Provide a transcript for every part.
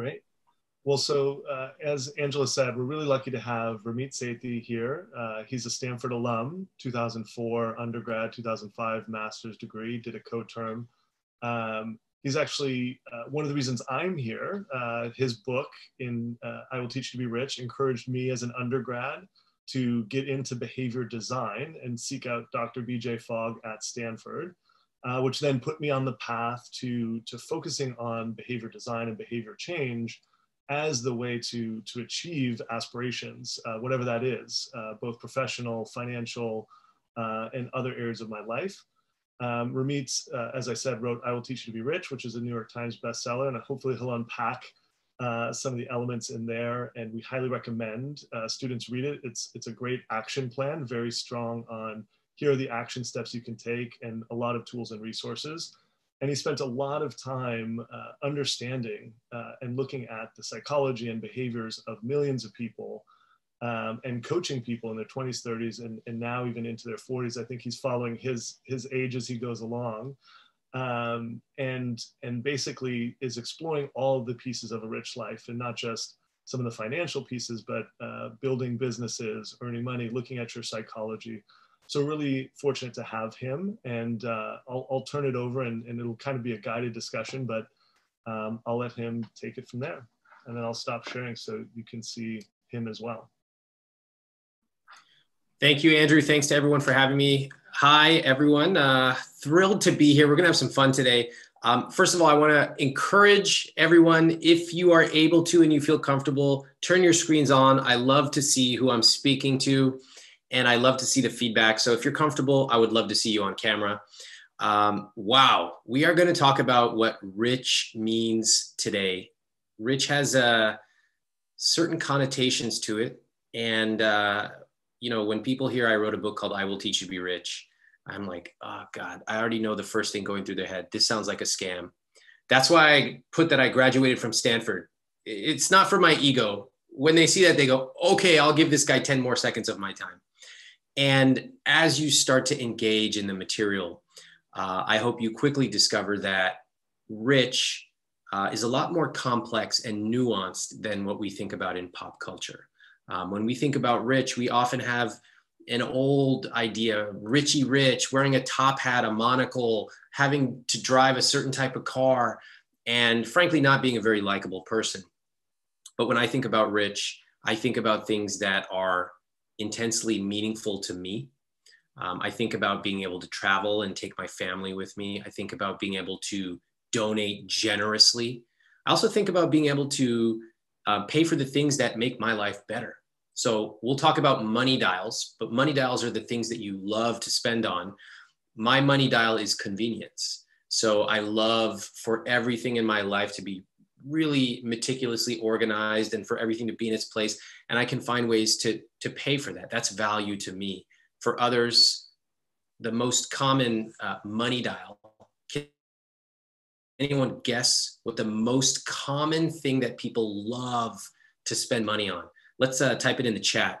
Great. Well, so uh, as Angela said, we're really lucky to have Ramit Sethi here. Uh, he's a Stanford alum, 2004 undergrad, 2005 master's degree, did a co-term. Um, he's actually uh, one of the reasons I'm here. Uh, his book in uh, I Will Teach You to Be Rich encouraged me as an undergrad to get into behavior design and seek out Dr. BJ Fogg at Stanford. Uh, which then put me on the path to, to focusing on behavior design and behavior change as the way to, to achieve aspirations, uh, whatever that is, uh, both professional, financial, uh, and other areas of my life. Um, Ramit, uh, as I said, wrote I Will Teach You to Be Rich, which is a New York Times bestseller, and hopefully he'll unpack uh, some of the elements in there, and we highly recommend uh, students read it. It's, it's a great action plan, very strong on here are the action steps you can take, and a lot of tools and resources. And he spent a lot of time uh, understanding uh, and looking at the psychology and behaviors of millions of people um, and coaching people in their 20s 30s and, and now even into their 40s i think he's following his his age as he goes along um, and and basically is exploring all the pieces of a rich life and not just some of the financial pieces but uh, building businesses earning money looking at your psychology so really fortunate to have him and uh, I'll, I'll, turn it over and, and, it'll kind of be a guided discussion but um, i'll let him take it from there. And then i'll stop sharing so you can see him as well. Thank you andrew. Thanks to everyone for having me. Hi everyone. Uh, thrilled to be here. We're going to have some fun today. Um, first of all, I want to encourage everyone if you are able to and you feel comfortable, turn your screens on. I love to see who I'm speaking to and I love to see the feedback. So if you're comfortable, I would love to see you on camera. Um, wow, we are going to talk about what rich means today. Rich has uh, certain connotations to it. And, uh, you know, when people hear I wrote a book called I Will Teach You to Be Rich, I'm like, oh God, I already know the first thing going through their head. This sounds like a scam. That's why I put that I graduated from Stanford. It's not for my ego. When they see that, they go, okay, I'll give this guy 10 more seconds of my time. And as you start to engage in the material, uh, I hope you quickly discover that rich uh, is a lot more complex and nuanced than what we think about in pop culture. Um, when we think about rich, we often have an old idea Richie Rich, wearing a top hat, a monocle, having to drive a certain type of car, and frankly, not being a very likable person. But when I think about rich, I think about things that are intensely meaningful to me. Um, I think about being able to travel and take my family with me. I think about being able to donate generously. I also think about being able to uh, pay for the things that make my life better. So we'll talk about money dials, but money dials are the things that you love to spend on. My money dial is convenience. So I love for everything in my life to be really meticulously organized and for everything to be in its place and i can find ways to to pay for that. That's value to me. For others the most common uh, money dial can anyone guess what the most common thing that people love to spend money on? Let's uh, type it in the chat.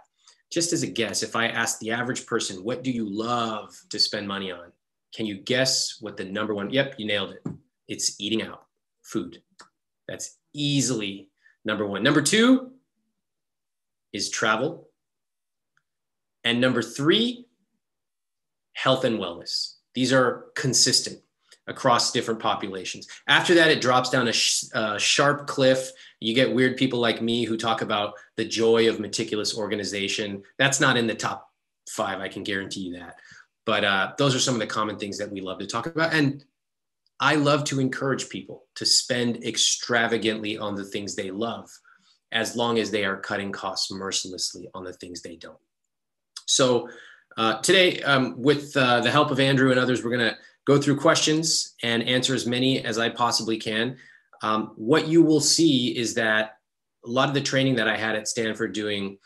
Just as a guess if i ask the average person what do you love to spend money on? Can you guess what the number one yep you nailed it. It's eating out food. That's easily number one. Number two is travel. And number three, health and wellness. These are consistent across different populations. After that, it drops down a, sh- a, sharp cliff. You get weird people like me who talk about the joy of meticulous organization. That's not in the top five, I can guarantee you that. But uh, those are some of the common things that we love to talk about. And I love to encourage people to spend extravagantly on the things they love, as long as they are cutting costs mercilessly on the things they don't. So, uh, today, um, with uh, the help of Andrew and others, we're going to go through questions and answer as many as I possibly can. Um, what you will see is that a lot of the training that I had at Stanford doing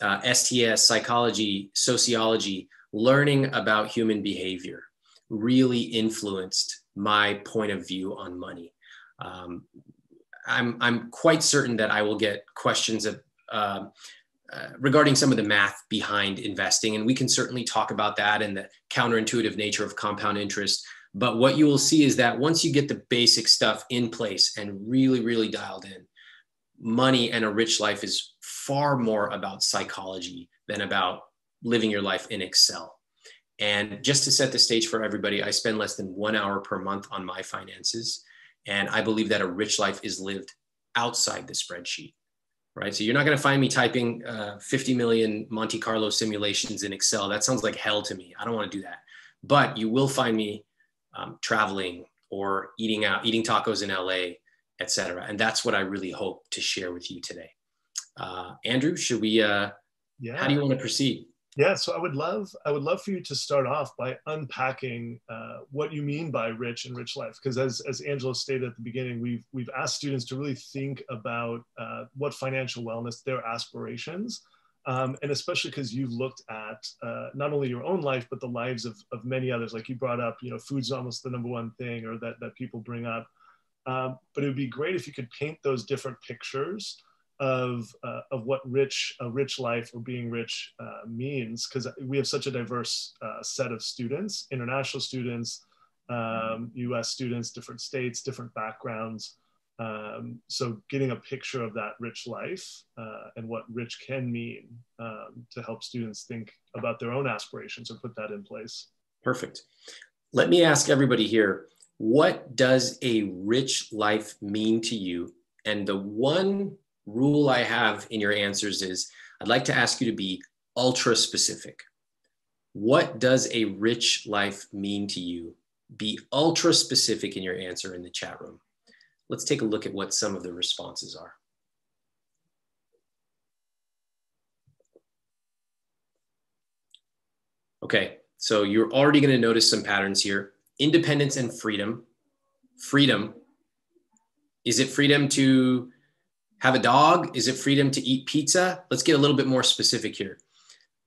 uh, STS, psychology, sociology, learning about human behavior really influenced my point of view on money. Um, I'm, I'm quite certain that I will get questions of, uh, uh, regarding some of the math behind investing. And we can certainly talk about that and the counterintuitive nature of compound interest. But what you will see is that once you get the basic stuff in place and really, really dialed in, money and a rich life is far more about psychology than about living your life in Excel. And just to set the stage for everybody, I spend less than one hour per month on my finances. And I believe that a rich life is lived outside the spreadsheet, right? So you're not going to find me typing uh, 50 million Monte Carlo simulations in Excel. That sounds like hell to me. I don't want to do that. But you will find me um, traveling or eating out, eating tacos in LA, etc. And that's what I really hope to share with you today. Uh, Andrew, should we? Uh, yeah. How do you want to proceed? Yeah, so I would love I would love for you to start off by unpacking uh, what you mean by rich and rich life, because as as Angela stated at the beginning, we've we've asked students to really think about uh, what financial wellness their aspirations, um, and especially because you've looked at uh, not only your own life but the lives of of many others. Like you brought up, you know, food's almost the number one thing, or that that people bring up. Um, but it would be great if you could paint those different pictures of uh, of what rich a rich life or being rich uh, means because we have such a diverse uh, set of students international students um, us students different states different backgrounds. Um, so getting a picture of that rich life uh, and what rich can mean um, to help students think about their own aspirations or put that in place. Perfect. Let me ask everybody here what does a rich life mean to you? And the one rule I have in your answers is I'd like to ask you to be ultra specific. What does a rich life mean to you? Be ultra specific in your answer in the chat room. Let's take a look at what some of the responses are. Okay, so you're already going to notice some patterns here. Independence and freedom. Freedom. Is it freedom to have a dog? Is it freedom to eat pizza? Let's get a little bit more specific here.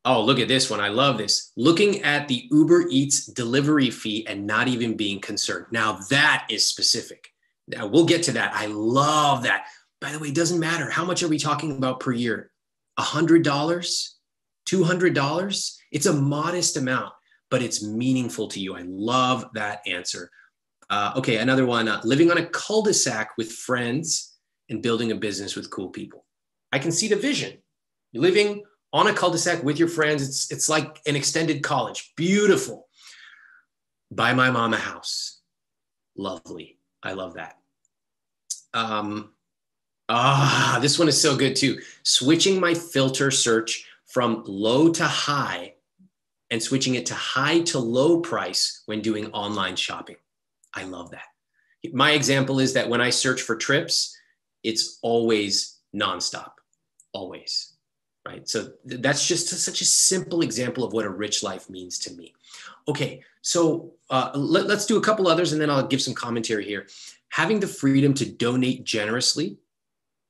Oh, look at this one. I love this. Looking at the Uber Eats delivery fee and not even being concerned. Now, that is specific. Now, we'll get to that. I love that. By the way, it doesn't matter. How much are we talking about per year? $100? $200? It's a modest amount, but it's meaningful to you. I love that answer. Uh, okay, another one uh, living on a cul de sac with friends and building a business with cool people. I can see the vision. You're living on a cul-de-sac with your friends. It's, it's like an extended college. Beautiful. Buy my mom a house. Lovely. I love that. Um, ah, this one is so good too. Switching my filter search from low to high and switching it to high to low price when doing online shopping. I love that. My example is that when I search for trips, it's always nonstop, always. Right. So th- that's just such a simple example of what a rich life means to me. Okay. So uh, let, let's do a couple others and then I'll give some commentary here. Having the freedom to donate generously.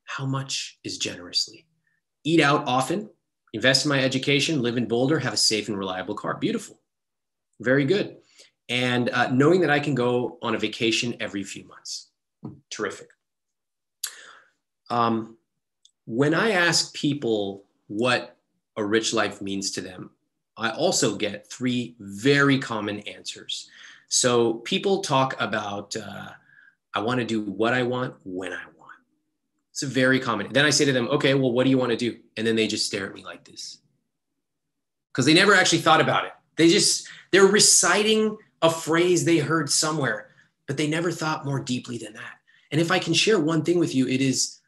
How much is generously? Eat out often, invest in my education, live in Boulder, have a safe and reliable car. Beautiful. Very good. And uh, knowing that I can go on a vacation every few months. Terrific. Um, when I ask people what a rich life means to them, I also get three very common answers. So people talk about, uh, I want to do what I want when I want. It's very common. Then I say to them, okay, well, what do you want to do? And then they just stare at me like this because they never actually thought about it. They just, they're reciting a phrase they heard somewhere, but they never thought more deeply than that. And if I can share one thing with you, it is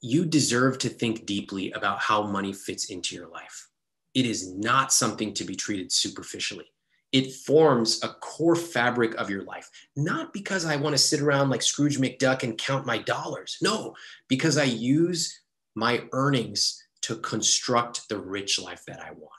you deserve to think deeply about how money fits into your life. It is not something to be treated superficially. It forms a core fabric of your life, not because I want to sit around like Scrooge McDuck and count my dollars. No, because I use my earnings to construct the rich life that I want.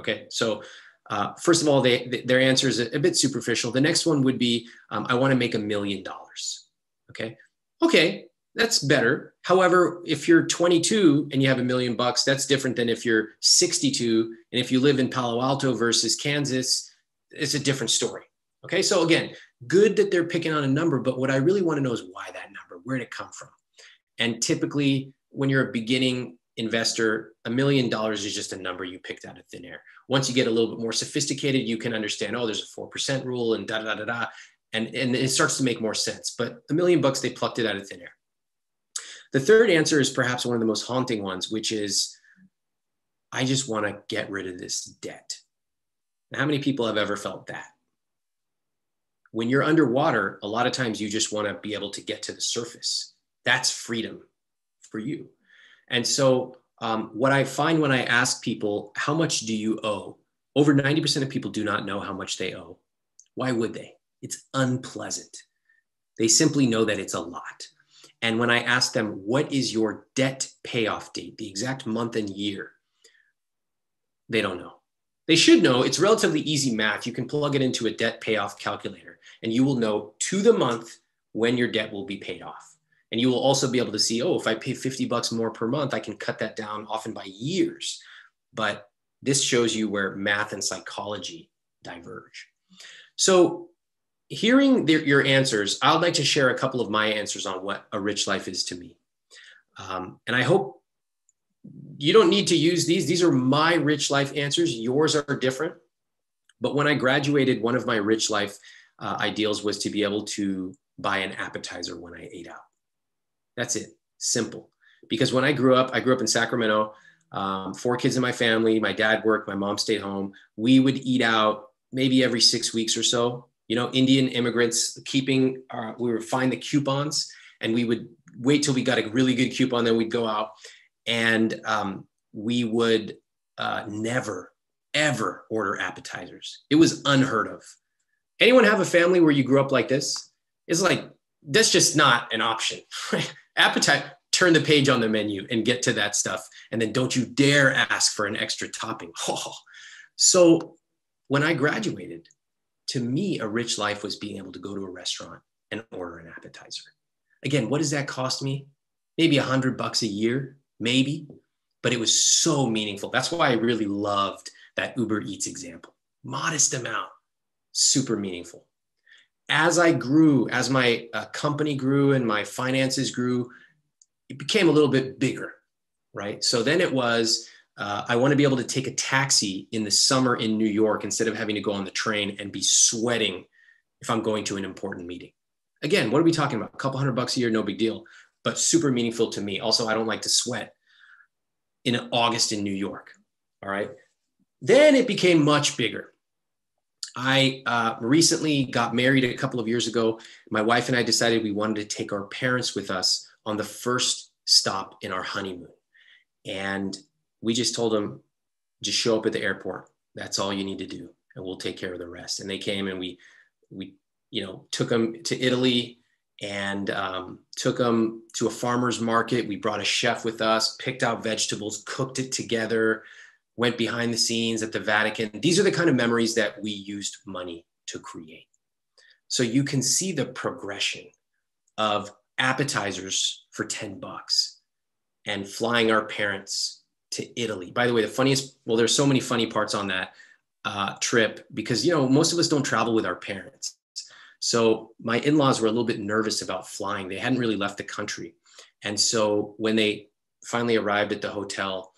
Okay, so uh, first of all, they, their answer is a, a, bit superficial. The next one would be, um, I want to make a million dollars. Okay, okay, that's better. However, if you're 22 and you have a million bucks, that's different than if you're 62 and if you live in Palo Alto versus Kansas, it's a different story. Okay, so again, good that they're picking on a number, but what I really want to know is why that number, where did it come from? And typically, when you're a beginning investor, a million dollars is just a number you picked out of thin air. Once you get a little bit more sophisticated, you can understand, oh, there's a 4% rule and da da da da. And, and it starts to make more sense. But a million bucks, they plucked it out of thin air. The third answer is perhaps one of the most haunting ones, which is I just want to get rid of this debt. Now, how many people have ever felt that? When you're underwater, a lot of times you just want to be able to get to the surface. That's freedom for you. And so, um, what I find when I ask people, how much do you owe? Over 90% of people do not know how much they owe. Why would they? It's unpleasant. They simply know that it's a lot. And when I ask them, what is your debt payoff date, the exact month and year, they don't know. They should know it's relatively easy math. You can plug it into a debt payoff calculator and you will know to the month when your debt will be paid off. And you will also be able to see, oh, if I pay 50 bucks more per month, I can cut that down often by years. But this shows you where math and psychology diverge. So, hearing the, your answers, I'd like to share a couple of my answers on what a rich life is to me. Um, and I hope you don't need to use these. These are my rich life answers. Yours are different. But when I graduated, one of my rich life uh, ideals was to be able to buy an appetizer when I ate out. That's it. Simple. Because when I grew up, I grew up in Sacramento, um, four kids in my family. My dad worked, my mom stayed home. We would eat out maybe every six weeks or so. You know, Indian immigrants keeping, uh, we would find the coupons and we would wait till we got a really good coupon, then we'd go out and um, we would uh, never, ever order appetizers. It was unheard of. Anyone have a family where you grew up like this? It's like, that's just not an option. Appetite, turn the page on the menu and get to that stuff. And then don't you dare ask for an extra topping. So when I graduated, to me, a rich life was being able to go to a restaurant and order an appetizer. Again, what does that cost me? Maybe a hundred bucks a year maybe, but it was so meaningful. That's why I really loved that Uber Eats example. Modest amount, super meaningful. As I grew, as my uh, company grew and my finances grew, it became a little bit bigger, right? So then it was, uh, I want to be able to take a taxi in the summer in New York instead of having to go on the train and be sweating if I'm going to an important meeting. Again, what are we talking about? A couple hundred bucks a year, no big deal but super meaningful to me. Also, I don't like to sweat in August in New York. All right. Then it became much bigger. I uh, recently got married a couple of years ago. My wife and I decided we wanted to take our parents with us on the first stop in our honeymoon. And we just told them, just show up at the airport. That's all you need to do. And we'll take care of the rest. And they came and we, we, you know, took them to Italy and um, took them to a farmer's market. We brought a chef with us, picked out vegetables, cooked it together, went behind the scenes at the Vatican. These are the kind of memories that we used money to create. So you can see the progression of appetizers for 10 bucks and flying our parents to Italy. By the way, the funniest, well, there's so many funny parts on that uh, trip because, you know, most of us don't travel with our parents. So my in-laws were a little bit nervous about flying. They hadn't really left the country. And so when they finally arrived at the hotel,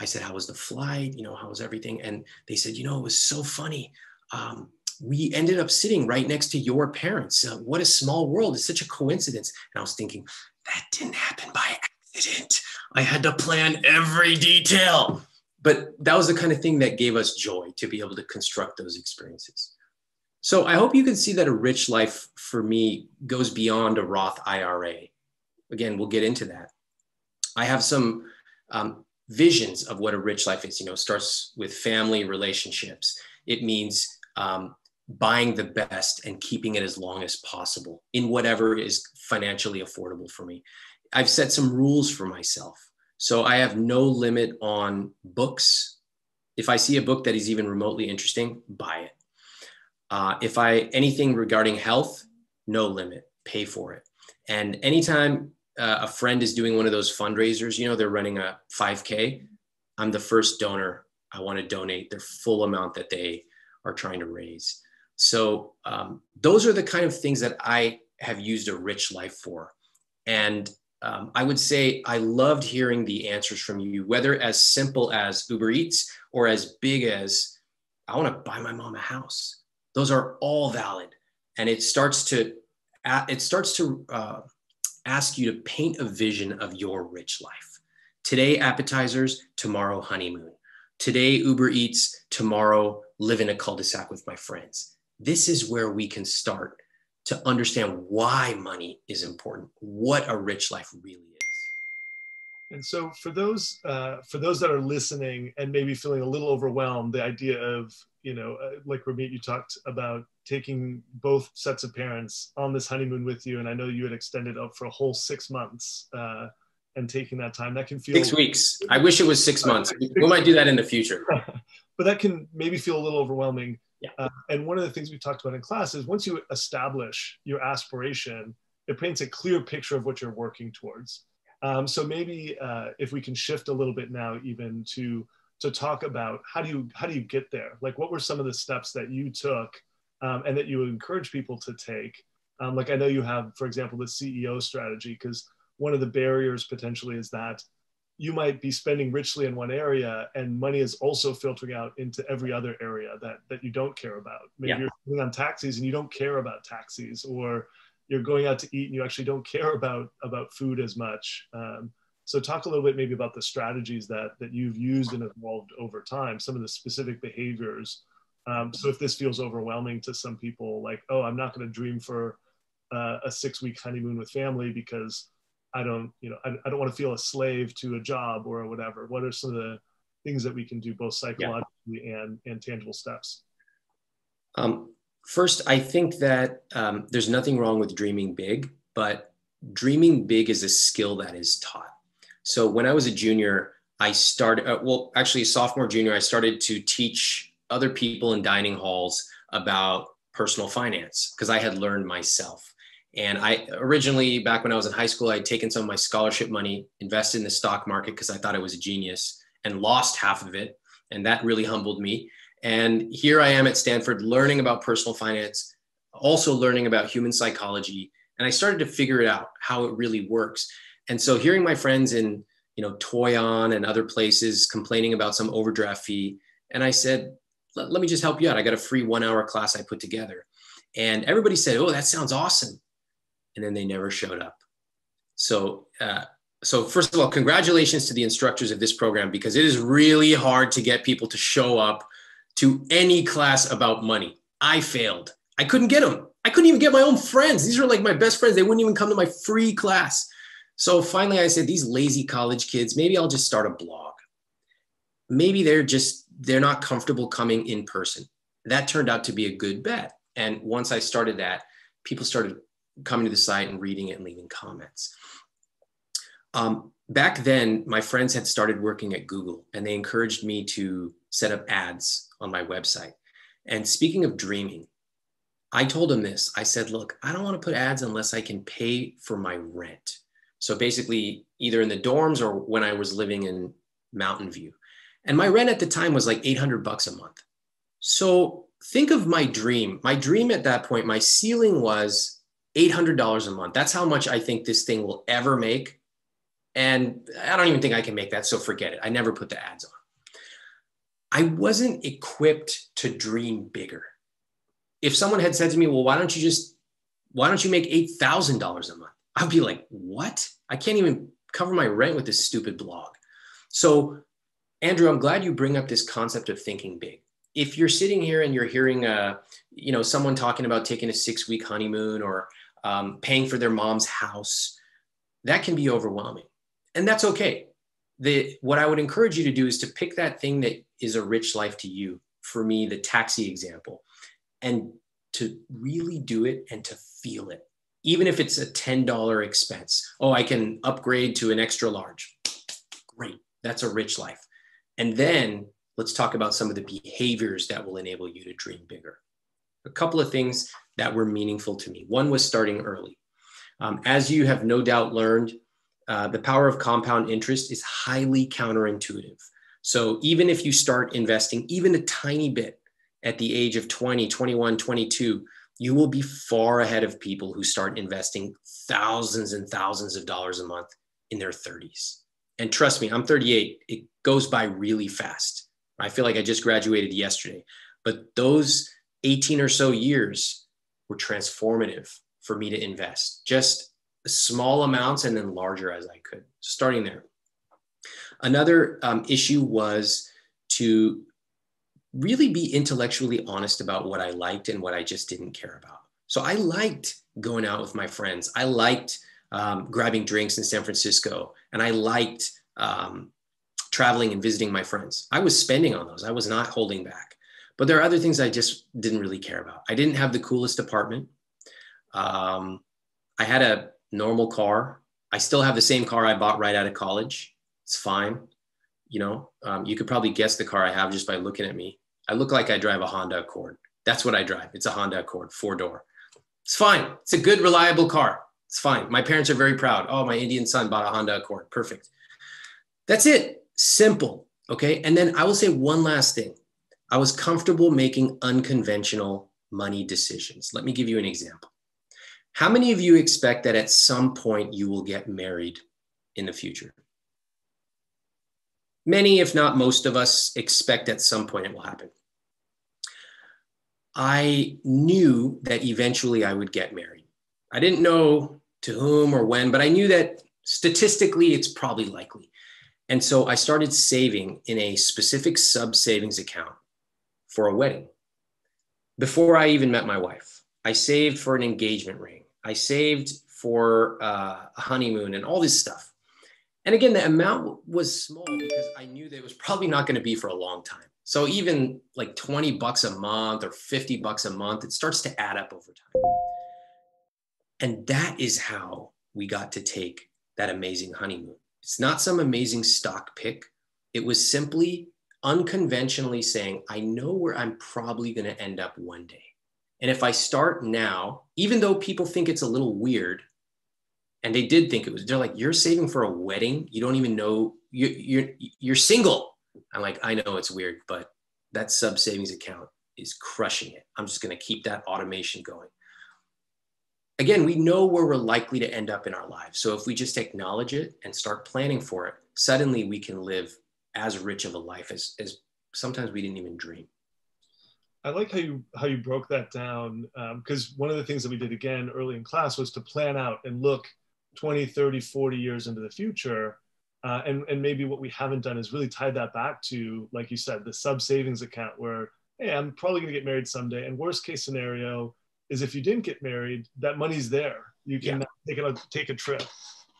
I said, how was the flight? You know, how was everything? And they said, you know, it was so funny. Um, we ended up sitting right next to your parents. Uh, what a small world. It's such a coincidence. And I was thinking, that didn't happen by accident. I had to plan every detail. But that was the kind of thing that gave us joy to be able to construct those experiences. So I hope you can see that a rich life for me goes beyond a Roth IRA. Again, we'll get into that. I have some um, visions of what a rich life is. You know, starts with family relationships. It means um, buying the best and keeping it as long as possible in whatever is financially affordable for me. I've set some rules for myself. So I have no limit on books. If I see a book that is even remotely interesting, buy it. Uh, if I anything regarding health, no limit, pay for it. And anytime uh, a friend is doing one of those fundraisers, you know, they're running a 5K, I'm the first donor. I want to donate their full amount that they are trying to raise. So um, those are the kind of things that I have used a rich life for. And um, I would say I loved hearing the answers from you, whether as simple as Uber Eats or as big as I want to buy my mom a house those are all valid and it starts to it starts to uh, ask you to paint a vision of your rich life. Today, appetizers, tomorrow, honeymoon. Today, Uber Eats, tomorrow, live in a cul de sac with my friends. This is where we can start to understand why money is important, what a rich life really is. And so, for those uh, for those that are listening and maybe feeling a little overwhelmed, the idea of you know, uh, like Ramit, you talked about taking both sets of parents on this honeymoon with you, and I know you had extended up for a whole six months. Uh, and taking that time that can feel six weeks i wish it was six months we might do that in the future but that can maybe feel a little overwhelming yeah. Uh, and one of the things we talked about in class is once you establish your aspiration it paints a clear picture of what you're working towards. Um, so maybe uh, if we can shift a little bit now even to to talk about how do you how do you get there? Like what were some of the steps that you took um, and that you would encourage people to take? Um, like i know you have for example the ceo strategy because one of the barriers potentially is that you might be spending richly in one area and money is also filtering out into every other area that that you don't care about. Maybe Yeah. you're spending on taxis and you don't care about taxis or you're going out to eat and you actually don't care about about food as much. Um, so talk a little bit maybe about the strategies that that you've used and evolved over time some of the specific behaviors. Um, so if this feels overwhelming to some people like oh i'm not going to dream for uh, a six week honeymoon with family because i don't you know I, I don't want to feel a slave to a job or whatever what are some of the things that we can do both psychologically and and tangible steps Um, first, I think that um, there's nothing wrong with dreaming big, but dreaming big is a skill that is taught. So when I was a junior, I started, uh, well, actually, sophomore, junior, I started to teach other people in dining halls about personal finance because I had learned myself. And I originally, back when I was in high school, I had taken some of my scholarship money, invested in the stock market because I thought I was a genius and lost half of it. And that really humbled me. And here I am at Stanford learning about personal finance, also learning about human psychology. And I started to figure it out how it really works. And so hearing my friends in, you know, Toyon and other places complaining about some overdraft fee. And I said, let, let me just help you out. I got a free one hour class I put together. And everybody said, oh, that sounds awesome. And then they never showed up. So, uh, so first of all, congratulations to the instructors of this program because it is really hard to get people to show up to any class about money. I failed. I couldn't get them. I couldn't even get my own friends. These are like my best friends. They wouldn't even come to my free class. So finally, I said, these lazy college kids, maybe I'll just start a blog. Maybe they're just, they're not comfortable coming in person. That turned out to be a good bet. And once I started that, people started coming to the site and reading it and leaving comments. Um, back then, my friends had started working at Google and they encouraged me to set up ads on my website. And speaking of dreaming, I told them this. I said, look, I don't want to put ads unless I can pay for my rent. So basically, either in the dorms or when I was living in Mountain View. And my rent at the time was like 800 bucks a month. So think of my dream. My dream at that point, my ceiling was $800 a month. That's how much I think this thing will ever make. And I don't even think I can make that. So forget it. I never put the ads on. I wasn't equipped to dream bigger. If someone had said to me, well, why don't you just, why don't you make $8,000 a month? I'd be like, what? I can't even cover my rent with this stupid blog. So, Andrew, I'm glad you bring up this concept of thinking big. If you're sitting here and you're hearing, uh, you know, someone talking about taking a six-week honeymoon or um, paying for their mom's house, that can be overwhelming, and that's okay. The what I would encourage you to do is to pick that thing that is a rich life to you. For me, the taxi example, and to really do it and to feel it even if it's a $10 expense. Oh, I can upgrade to an extra large. Great. That's a rich life. And then let's talk about some of the behaviors that will enable you to dream bigger. A couple of things that were meaningful to me. One was starting early. Um, as you have no doubt learned, uh, the power of compound interest is highly counterintuitive. So even if you start investing even a tiny bit at the age of 20, 21, 22, you will be far ahead of people who start investing thousands and thousands of dollars a month in their 30s. And trust me, I'm 38. It goes by really fast. I feel like I just graduated yesterday. But those 18 or so years were transformative for me to invest. Just small amounts and then larger as I could, starting there. Another um, issue was to really be intellectually honest about what I liked and what I just didn't care about. So I liked going out with my friends. I liked um, grabbing drinks in San Francisco, and I liked um, traveling and visiting my friends. I was spending on those. I was not holding back. But there are other things I just didn't really care about. I didn't have the coolest apartment. Um, I had a normal car. I still have the same car I bought right out of college. It's fine. You know, um, you could probably guess the car I have just by looking at me. I look like I drive a Honda Accord. That's what I drive. It's a Honda Accord, four door. It's fine. It's a good, reliable car. It's fine. My parents are very proud. Oh, my Indian son bought a Honda Accord. Perfect. That's it. Simple. Okay. And then I will say one last thing. I was comfortable making unconventional money decisions. Let me give you an example. How many of you expect that at some point you will get married in the future? Many, if not most of us, expect at some point it will happen. I knew that eventually I would get married. I didn't know to whom or when, but I knew that statistically it's probably likely. And so I started saving in a specific sub savings account for a wedding before I even met my wife. I saved for an engagement ring. I saved for uh, a honeymoon and all this stuff. And again, the amount was small because I knew that it was probably not going to be for a long time. So even like 20 bucks a month or 50 bucks a month, it starts to add up over time. And that is how we got to take that amazing honeymoon. It's not some amazing stock pick. It was simply unconventionally saying, I know where I'm probably going to end up one day. And if I start now, even though people think it's a little weird, and they did think it was, they're like, you're saving for a wedding. You don't even know you're, you're, you're single. I'm like, I know it's weird, but that sub savings account is crushing it. I'm just going to keep that automation going. Again, we know where we're likely to end up in our lives. So if we just acknowledge it and start planning for it, suddenly we can live as rich of a life as, as sometimes we didn't even dream. I like how you how you broke that down because um, one of the things that we did again early in class was to plan out and look 20, 30, 40 years into the future. Uh, and, and maybe what we haven't done is really tied that back to, like you said, the sub savings account where, hey, I'm probably going to get married someday. And worst case scenario is if you didn't get married, that money's there. You can yeah. take, a, take a trip.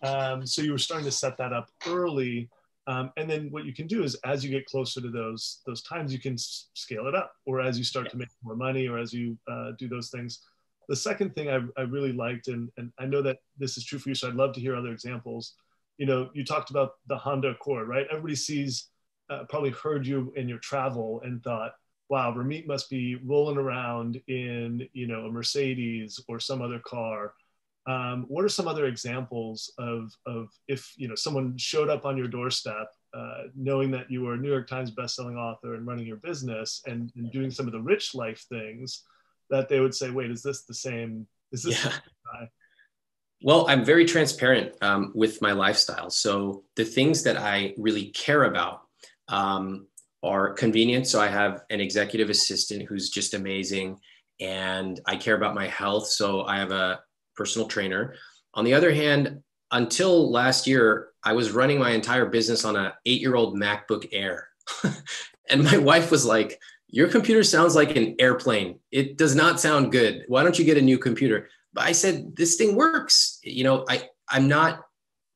Um, so you were starting to set that up early um, and then what you can do is as you get closer to those those times, you can s- scale it up, or as you start yeah. to make more money, or as you uh, do those things. The second thing I, I really liked, and, and I know that this is true for you, so I'd love to hear other examples. You know, you talked about the Honda Accord, right? Everybody sees, uh, probably heard you in your travel and thought, wow, Ramit must be rolling around in, you know, a Mercedes or some other car um, what are some other examples of, of if you know someone showed up on your doorstep, uh, knowing that you were a New York Times bestselling author and running your business and, and, doing some of the rich life things, that they would say, "Wait, is this the same? Is this?" Yeah. Well, I'm very transparent um, with my lifestyle. So the things that I really care about um, are convenient. So I have an executive assistant who's just amazing, and I care about my health. So I have a personal trainer. On the other hand, until last year, I was running my entire business on an eight year old MacBook Air. and my wife was like, Your computer sounds like an airplane. It does not sound good. Why don't you get a new computer? But I said, This thing works. You know, I, I'm not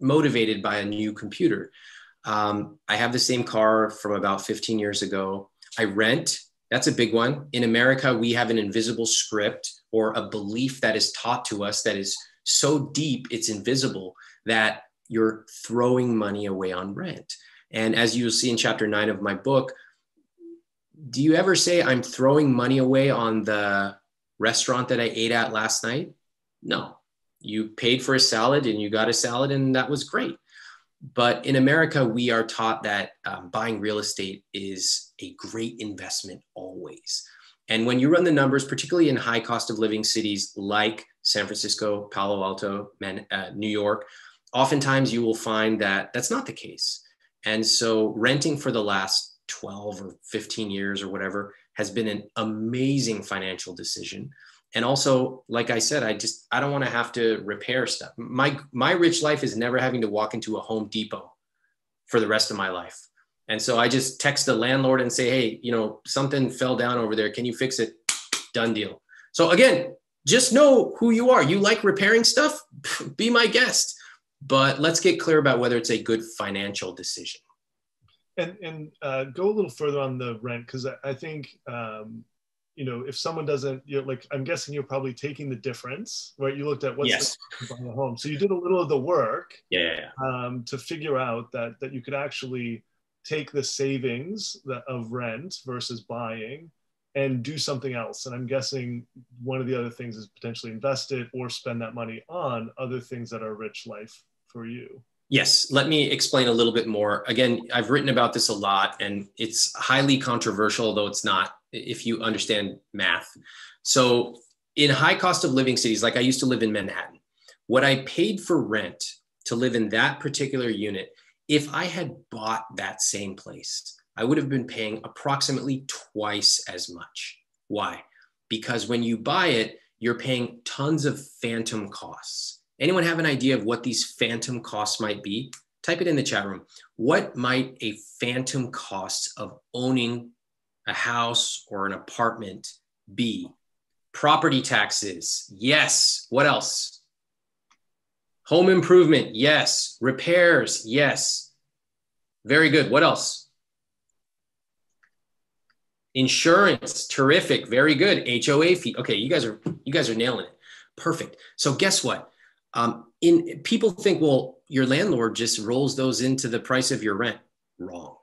motivated by a new computer. Um, I have the same car from about 15 years ago. I rent. That's a big one. In America, we have an invisible script or a belief that is taught to us that is so deep it's invisible that you're throwing money away on rent. And as you'll see in chapter nine of my book, do you ever say, I'm throwing money away on the restaurant that I ate at last night? No. You paid for a salad and you got a salad, and that was great. But in America, we are taught that um, buying real estate is a great investment always. And when you run the numbers, particularly in high cost of living cities like San Francisco, Palo Alto, Man, uh, New York, oftentimes you will find that that's not the case. And so renting for the last 12 or 15 years or whatever has been an amazing financial decision. And also like i said i just i don't want to have to repair stuff. My my rich life is never having to walk into a home depot for the rest of my life. And so i just text the landlord and say hey you know something fell down over there. Can you fix it? Done deal. So again just know who you are. You like repairing stuff? Be my guest. But let's get clear about whether it's a good financial decision. And and uh, go a little further on the rent because I, I, think um, you know, if someone doesn't, you're like, I'm guessing you're probably taking the difference, right? You looked at what's yes. the buying a home, so you did a little of the work, yeah, um, to figure out that that you could actually take the savings that, of rent versus buying and do something else. And I'm guessing one of the other things is potentially invest it or spend that money on other things that are rich life for you. Yes, let me explain a little bit more. Again, I've written about this a lot and it's highly controversial, though it's not if you understand math. So, in high cost of living cities, like I used to live in Manhattan, what I paid for rent to live in that particular unit, if I had bought that same place, I would have been paying approximately twice as much. Why? Because when you buy it, you're paying tons of phantom costs. Anyone have an idea of what these phantom costs might be? Type it in the chat room. What might a phantom cost of owning a house or an apartment be? Property taxes. Yes. What else? Home improvement. Yes. Repairs. Yes. Very good. What else? Insurance. Terrific. Very good. HOA fee. Okay, you guys are you guys are nailing it. Perfect. So guess what? Um, in people think, well, your landlord just rolls those into the price of your rent. Wrong.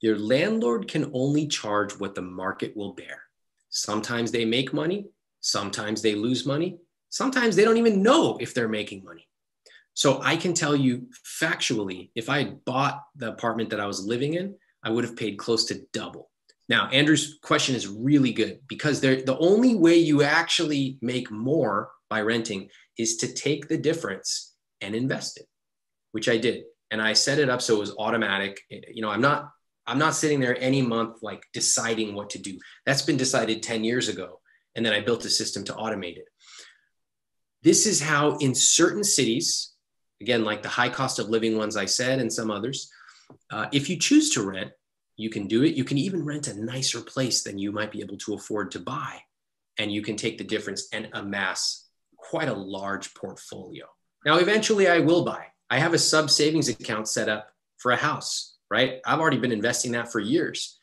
Your landlord can only charge what the market will bear. Sometimes they make money, sometimes they lose money, sometimes they don't even know if they're making money. So I can tell you factually, if I had bought the apartment that I was living in, I would have paid close to double. Now, Andrew's question is really good because the only way you actually make more by renting is to take the difference and invest it, which I did. And I set it up so it was automatic. You know, I'm not I'm not sitting there any month like deciding what to do. That's been decided 10 years ago. And then I built a system to automate it. This is how in certain cities, again, like the high cost of living ones I said, and some others, uh, if you choose to rent, you can do it. You can even rent a nicer place than you might be able to afford to buy. And you can take the difference and amass quite a large portfolio. Now, eventually I will buy. I have a sub savings account set up for a house right? I've already been investing that for years,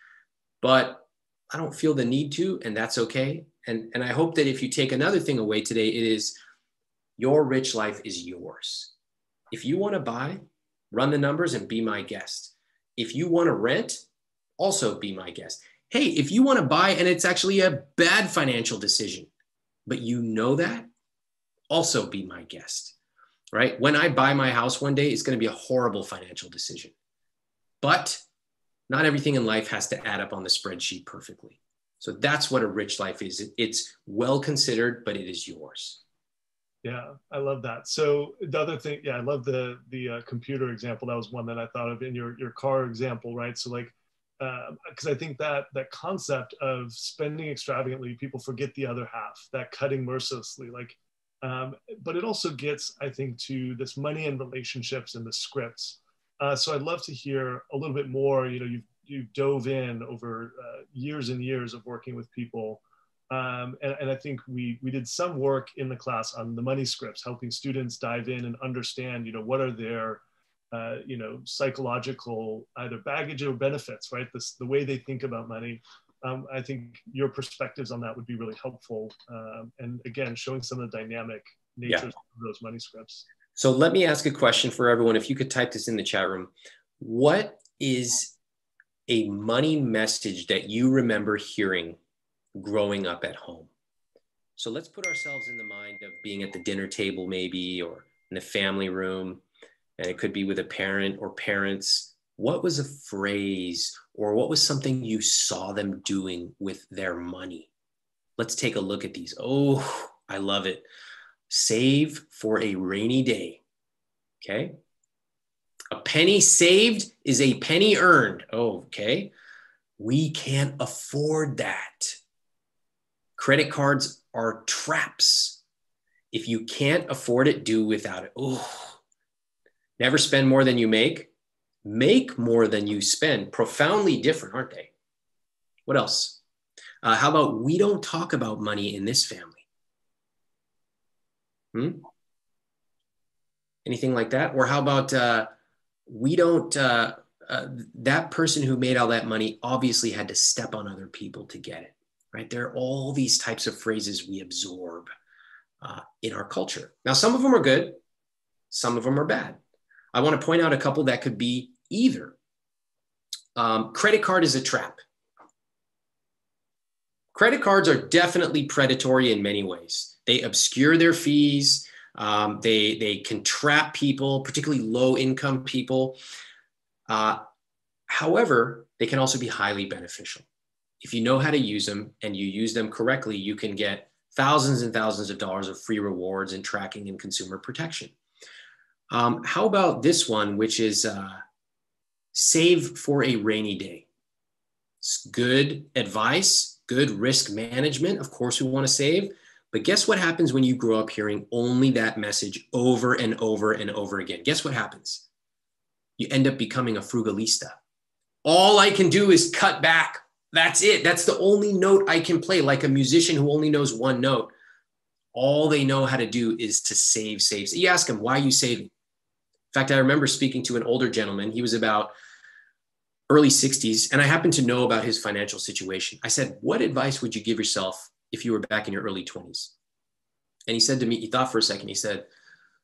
but I don't feel the need to, and that's okay. And, and I hope that if you take another thing away today, it is your rich life is yours. If you want to buy, run the numbers and be my guest. If you want to rent, also be my guest. Hey, if you want to buy and it's actually a bad financial decision, but you know that, also be my guest, right? When I buy my house one day, it's going to be a horrible financial decision. But not everything in life has to add up on the spreadsheet perfectly. So that's what a rich life is. It's well considered, but it is yours. Yeah, I love that. So the other thing, yeah, I love the the uh, computer example. That was one that I thought of in your your car example, right? So like, because uh, I think that that concept of spending extravagantly, people forget the other half, that cutting mercilessly, like. Um, but it also gets, I think, to this money and relationships and the scripts uh, so I'd love to hear a little bit more. You know, you've you dove in over uh, years and years of working with people, um, and, and, I think we we did some work in the class on the money scripts, helping students dive in and understand. You know, what are their uh, you know psychological either baggage or benefits, right? This the way they think about money. Um, I think your perspectives on that would be really helpful, um, and again, showing some of the dynamic natures yeah. of those money scripts. So let me ask a question for everyone. If you could type this in the chat room, what is a money message that you remember hearing growing up at home? So let's put ourselves in the mind of being at the dinner table, maybe, or in the family room, and it could be with a parent or parents. What was a phrase or what was something you saw them doing with their money? Let's take a look at these. Oh, I love it. Save for a rainy day. Okay. A penny saved is a penny earned. Oh, okay. We can't afford that. Credit cards are traps. If you can't afford it, do without it. Oh, never spend more than you make. Make more than you spend. Profoundly different, aren't they? What else? Uh, how about we don't talk about money in this family? Hmm? Anything like that? Or how about uh, we don't, uh, uh, that person who made all that money obviously had to step on other people to get it, right? There are all these types of phrases we absorb uh, in our culture. Now, some of them are good, some of them are bad. I want to point out a couple that could be either. Um, credit card is a trap. Credit cards are definitely predatory in many ways. They obscure their fees. Um, they they can trap people, particularly low income people. Uh, however, they can also be highly beneficial. If you know how to use them and you use them correctly, you can get thousands and thousands of dollars of free rewards and tracking and consumer protection. Um, how about this one, which is uh, save for a rainy day? It's good advice, good risk management. Of course, we want to save, but guess what happens when you grow up hearing only that message over and over and over again? Guess what happens? You end up becoming a frugalista. All I can do is cut back. That's it. That's the only note I can play, like a musician who only knows one note. All they know how to do is to save, save. You ask them, why are you saving? In fact, I remember speaking to an older gentleman. He was about early 60s, and I happened to know about his financial situation. I said, What advice would you give yourself if you were back in your early 20s? And he said to me, he thought for a second, he said,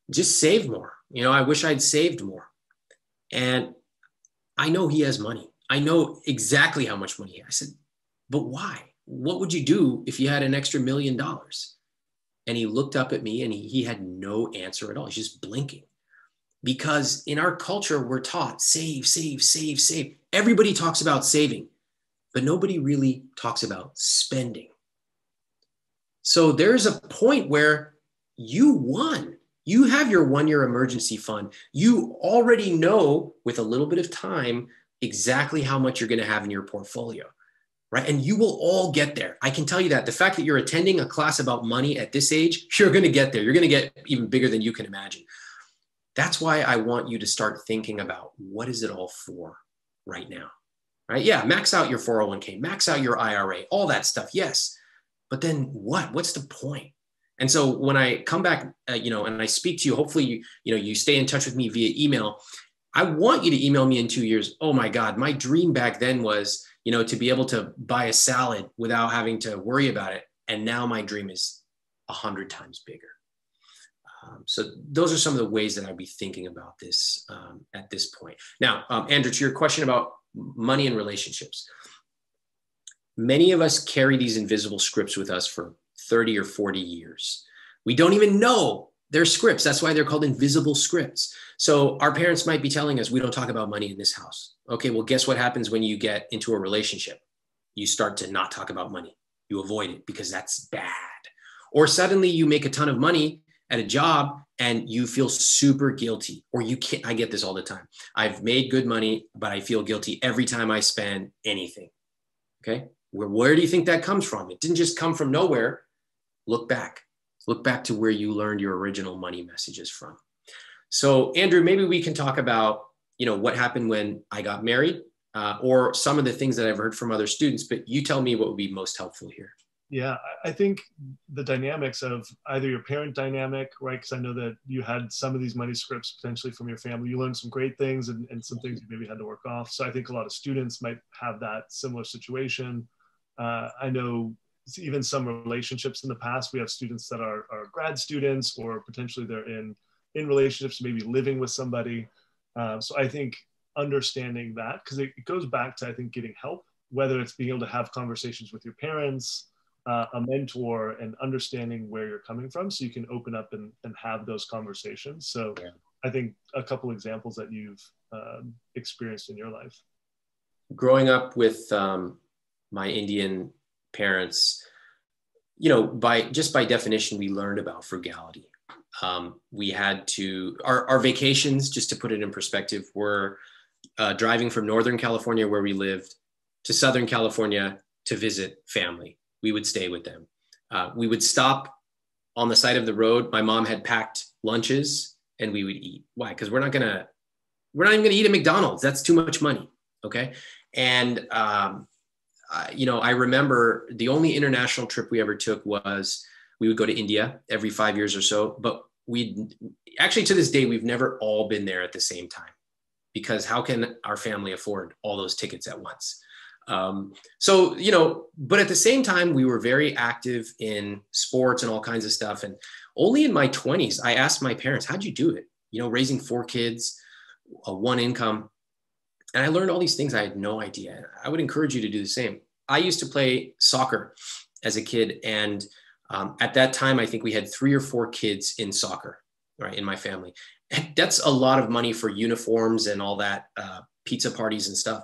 Just save more. You know, I wish I'd saved more. And I know he has money. I know exactly how much money he has. I said, But why? What would you do if you had an extra million dollars? And he looked up at me and he, he had no answer at all. He's just blinking because in our culture, we're taught save, save, save, save. Everybody talks about saving, but nobody really talks about spending. So there's a point where you won. You have your one year emergency fund. You already know with a little bit of time exactly how much you're going to have in your portfolio, right? And you will all get there. I can tell you that. The fact that you're attending a class about money at this age, you're going to get there. You're going to get even bigger than you can imagine. That's why I want you to start thinking about what is it all for right now, right? Yeah, max out your 401k, max out your IRA, all that stuff. Yes. But then what? What's the point? And so when I come back, uh, you know, and I speak to you, hopefully, you, you know, you stay in touch with me via email. I want you to email me in two years. Oh my God, my dream back then was, you know, to be able to buy a salad without having to worry about it. And now my dream is a hundred times bigger. Um, so those are some of the ways that I'd be thinking about this um, at this point. Now, um, Andrew, to your question about money and relationships, many of us carry these invisible scripts with us for 30 or 40 years. We don't even know they're scripts. That's why they're called invisible scripts. So our parents might be telling us we don't talk about money in this house. Okay, well, guess what happens when you get into a relationship? You start to not talk about money. You avoid it because that's bad. Or suddenly you make a ton of money at a job and you feel super guilty or you can't i get this all the time. I've made good money but i feel guilty every time i spend anything. Okay? Where, where do you think that comes from? It didn't just come from nowhere. Look back. Look back to where you learned your original money messages from. So andrew maybe we can talk about you know what happened when i got married uh, or some of the things that i've heard from other students but you tell me what would be most helpful here yeah, I think the dynamics of either your parent dynamic, right? Because I know that you had some of these money scripts potentially from your family. You learned some great things and, and some things you maybe had to work off. So I think a lot of students might have that similar situation. Uh, I know even some relationships in the past, we have students that are, are grad students or potentially they're in, in relationships, maybe living with somebody. Uh, so I think understanding that, because it, it goes back to, I think, getting help, whether it's being able to have conversations with your parents, uh, a mentor and understanding where you're coming from so you can open up and, and have those conversations. So yeah. i think a couple examples that you've um, experienced in your life. Growing up with um, my indian parents you know by just by definition we learned about frugality. Um, we had to our, our vacations just to put it in perspective were uh, driving from northern california where we lived to southern california to visit family we would stay with them. Uh, we would stop on the side of the road. My mom had packed lunches and we would eat. Why? Because we're not gonna, we're not even gonna eat at McDonald's. That's too much money. Okay. And um, uh, you know, I remember the only international trip we ever took was we would go to India every five years or so. But we actually to this day we've never all been there at the same time because how can our family afford all those tickets at once? Um, so you know, but at the same time we were very active in sports and all kinds of stuff. And only in my 20s I asked my parents, "How'd you do it?" You know, raising four kids, a one income and I learned all these things I had no idea. I would encourage you to do the same. I used to play soccer as a kid, and um, at that time, I think we had three or four kids in soccer, right, in my family. And that's a lot of money for uniforms and all that, uh, pizza parties and stuff.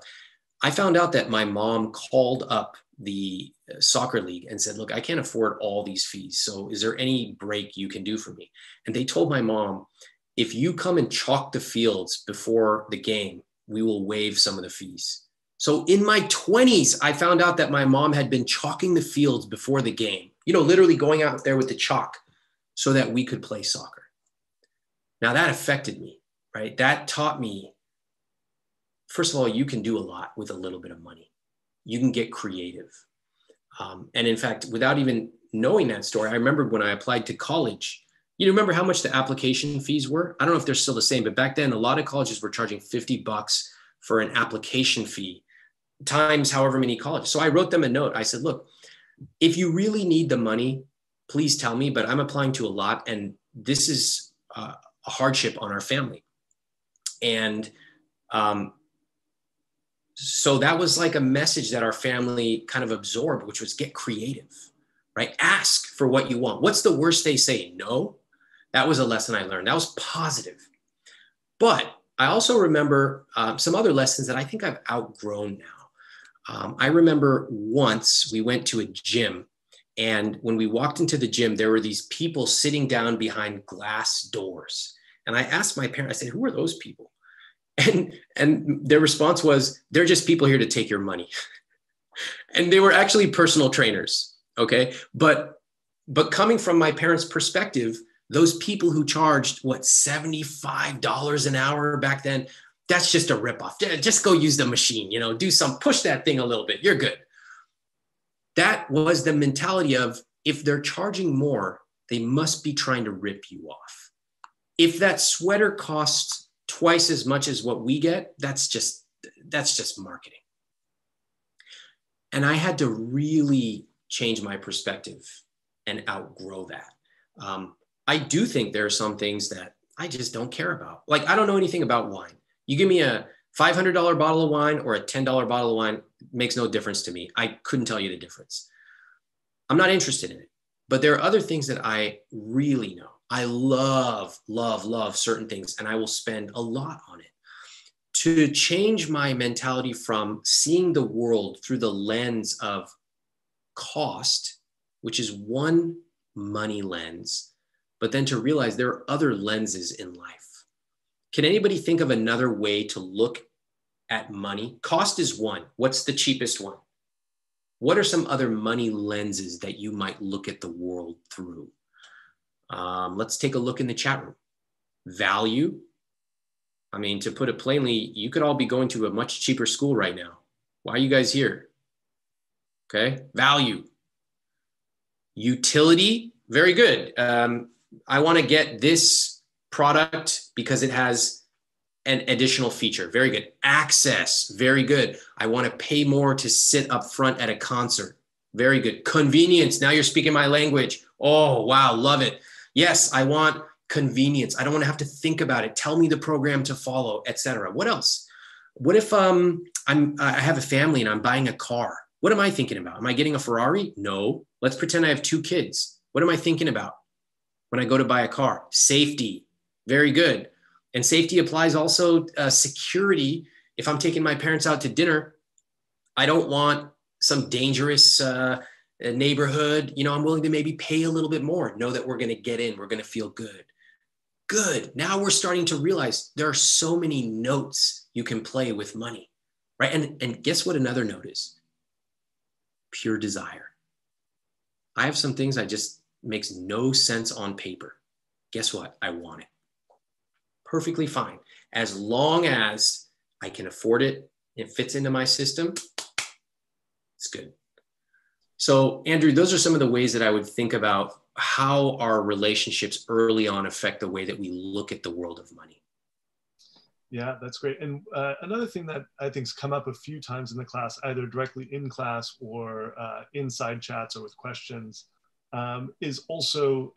I found out that my mom called up the uh, soccer league and said, Look, I can't afford all these fees. So is there any break you can do for me? And they told my mom, if you come and chalk the fields before the game, we will waive some of the fees. So in my 20s, I found out that my mom had been chalking the fields before the game, you know, literally going out there with the chalk so that we could play soccer. Now that affected me, right? That taught me, first of all, you can do a lot with a little bit of money. You can get creative. Um, and in fact, without even knowing that story, I remembered when I applied to college, you remember how much the application fees were? I don't know if they're still the same, but back then a lot of colleges were charging 50 bucks for an application fee times however many colleges. So I wrote them a note. I said, look, if you really need the money, please tell me, but I'm applying to a lot and this is uh, a hardship on our family. And um, so that was like a message that our family kind of absorbed, which was get creative, right? Ask for what you want. What's the worst they say? No. That was a lesson I learned. That was positive. But I also remember um, some other lessons that I think I've outgrown now. Um, I remember once we went to a gym, and when we walked into the gym, there were these people sitting down behind glass doors. And I asked my parents, I said, Who are those people? And, and their response was, They're just people here to take your money. and they were actually personal trainers. Okay. But but coming from my parents' perspective, those people who charged what $75 an hour back then that's just a ripoff just go use the machine you know do some push that thing a little bit you're good that was the mentality of if they're charging more they must be trying to rip you off if that sweater costs twice as much as what we get that's just that's just marketing and i had to really change my perspective and outgrow that um, I do think there are some things that I just don't care about. Like I don't know anything about wine. You give me a $500 bottle of wine or a $10 bottle of wine makes no difference to me. I couldn't tell you the difference. I'm not interested in it. But there are other things that I really know. I love, love, love certain things, and I will spend a lot on it. To change my mentality from seeing the world through the lens of cost, which is one money lens, but then to realize there are other lenses in life. Can anybody think of another way to look at money? Cost is one. What's the cheapest one? What are some other money lenses that you might look at the world through? Um, let's take a look in the chat room. Value. I mean, to put it plainly, you could all be going to a much cheaper school right now. Why are you guys here? Okay. Value. Utility. Very good. Um, I want to get this product because it has an additional feature. Very good. Access. Very good. I want to pay more to sit up front at a concert. Very good. Convenience. Now you're speaking my language. Oh, wow. Love it. Yes, I want convenience. I don't want to have to think about it. Tell me the program to follow, etc. What else? What if um, I'm I have a family and I'm buying a car? What am I thinking about? Am I getting a Ferrari? No. Let's pretend I have two kids. What am I thinking about? when I go to buy a car. Safety, very good. And safety applies also uh, security. If I'm taking my parents out to dinner, I don't want some dangerous uh, neighborhood. You know, I'm willing to maybe pay a little bit more, know that we're going to get in, we're going to feel good. Good. Now we're starting to realize there are so many notes you can play with money, right? And, and guess what another note is? Pure desire. I have some things I just makes no sense on paper. Guess what? I want it. Perfectly fine. As long as I can afford it, it fits into my system, it's good. So, Andrew, those are some of the ways that I would think about how our relationships early on affect the way that we look at the world of money. Yeah, that's great. And uh, another thing that I think's come up a few times in the class, either directly in class or uh, inside chats or with questions, um, is also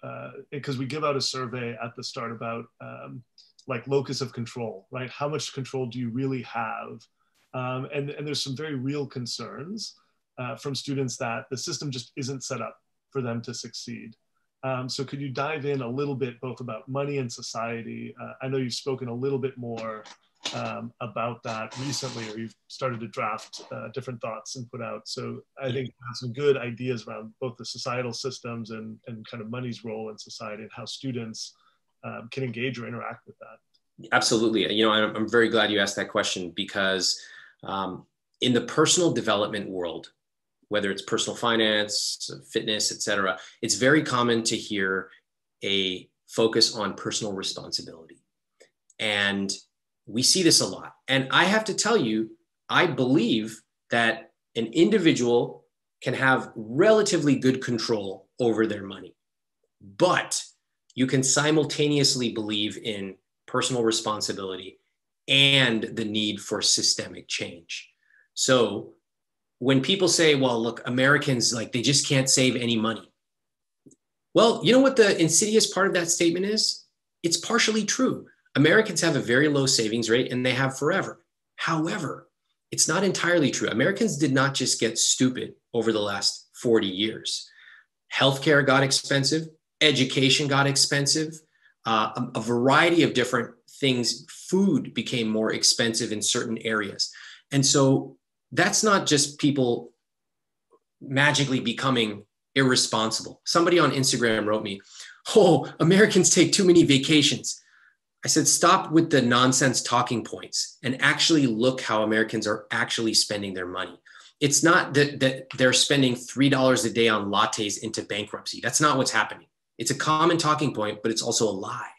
because uh, we give out a survey at the start about um, like locus of control, right? How much control do you really have? Um, and, and there's some very real concerns uh, from students that the system just isn't set up for them to succeed. Um, so could you dive in a little bit both about money and society? Uh, I know you've spoken a little bit more um, about that recently, or you've started to draft uh, different thoughts and put out. So I think you have some good ideas around both the societal systems and, and kind of money's role in society and how students um, can engage or interact with that. Absolutely. You know, I'm, I'm very glad you asked that question because um, in the personal development world, whether it's personal finance, fitness, etc., it's very common to hear a focus on personal responsibility. And we see this a lot. And I have to tell you, I believe that an individual can have relatively good control over their money, but you can simultaneously believe in personal responsibility and the need for systemic change. So when people say, well, look, Americans, like, they just can't save any money. Well, you know what the insidious part of that statement is? It's partially true. Americans have a very low savings rate and they have forever. However, it's not entirely true. Americans did not just get stupid over the last 40 years. Healthcare got expensive, education got expensive, uh, a, a variety of different things. Food became more expensive in certain areas. And so that's not just people magically becoming irresponsible. Somebody on Instagram wrote me, Oh, Americans take too many vacations. I said, Stop with the nonsense talking points and actually look how Americans are actually spending their money. It's not that, that they're spending $3 a day on lattes into bankruptcy. That's not what's happening. It's a common talking point, but it's also a lie.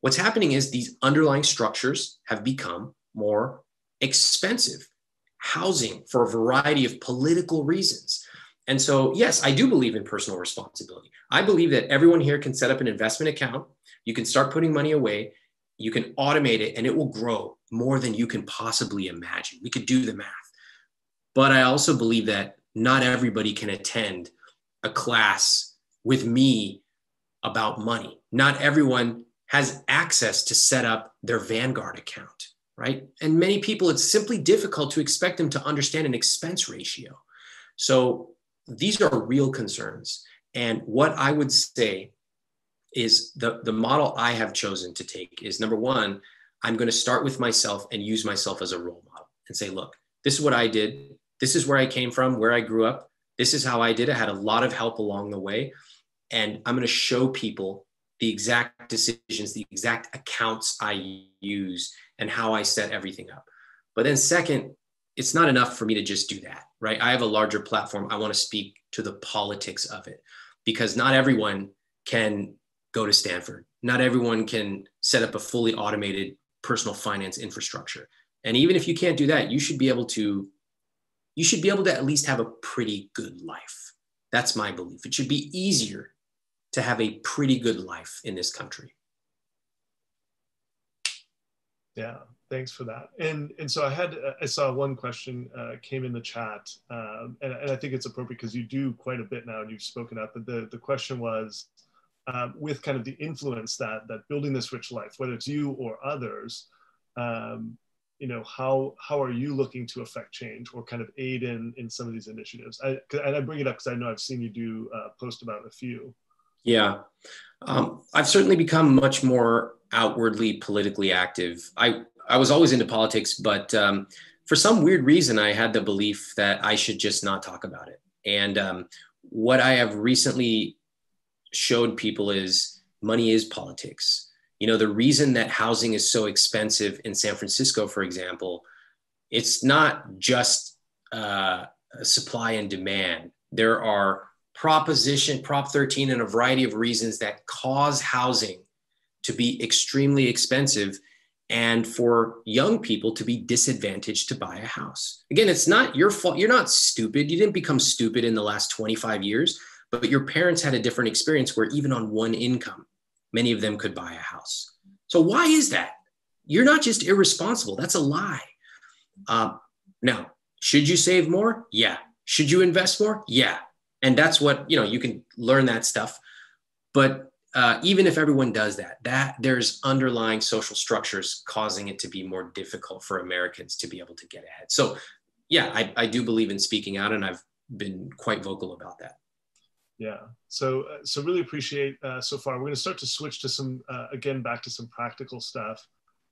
What's happening is these underlying structures have become more expensive housing for a variety of political reasons. And so, yes, I do believe in personal responsibility. I believe that everyone here can set up an investment account. You can start putting money away. You can automate it and it will grow more than you can possibly imagine. We could do the math. But I also believe that not everybody can attend a class with me about money. Not everyone has access to set up their Vanguard account right? And many people, it's simply difficult to expect them to understand an expense ratio. So these are real concerns. And what I would say is the, the model I have chosen to take is number one, I'm going to start with myself and use myself as a role model and say, look, this is what I did. This is where I came from, where I grew up. This is how I did. I had a lot of help along the way. And I'm going to show people the exact decisions, the exact accounts I use, and how I set everything up. But then, second, it's not enough for me to just do that, right? I have a larger platform. I want to speak to the politics of it because not everyone can go to Stanford. Not everyone can set up a fully automated personal finance infrastructure. And even if you can't do that, you should be able to you should be able to at least have a pretty good life. That's my belief. It should be easier to have a pretty good life in this country. Yeah, thanks for that. And and so I had I saw one question uh, came in the chat, um, and, and I think it's appropriate because you do quite a bit now, and you've spoken up. But the the question was, um, with kind of the influence that that building this rich life, whether it's you or others, um, you know, how how are you looking to affect change or kind of aid in in some of these initiatives? I, and I bring it up because I know I've seen you do uh, post about a few. Yeah. Um, I've certainly become much more outwardly politically active. I, I was always into politics, but um, for some weird reason, I had the belief that I should just not talk about it. And um, what I have recently showed people is money is politics. You know, the reason that housing is so expensive in San Francisco, for example, it's not just uh, supply and demand. There are proposition, Prop 13, and a variety of reasons that cause housing to be extremely expensive and for young people to be disadvantaged to buy a house. Again, it's not your fault. You're not stupid. You didn't become stupid in the last 25 years, but your parents had a different experience where even on one income, many of them could buy a house. So, why is that? You're not just irresponsible. That's a lie. Uh, now, should you save more? Yeah. Should you invest more? Yeah. And that's what, you know, you can learn that stuff. But uh, even if everyone does that, that there's underlying social structures causing it to be more difficult for Americans to be able to get ahead. So, yeah, I, I do believe in speaking out, and I've been quite vocal about that. Yeah. So, uh, so really appreciate uh, so far. We're going to start to switch to some uh, again back to some practical stuff.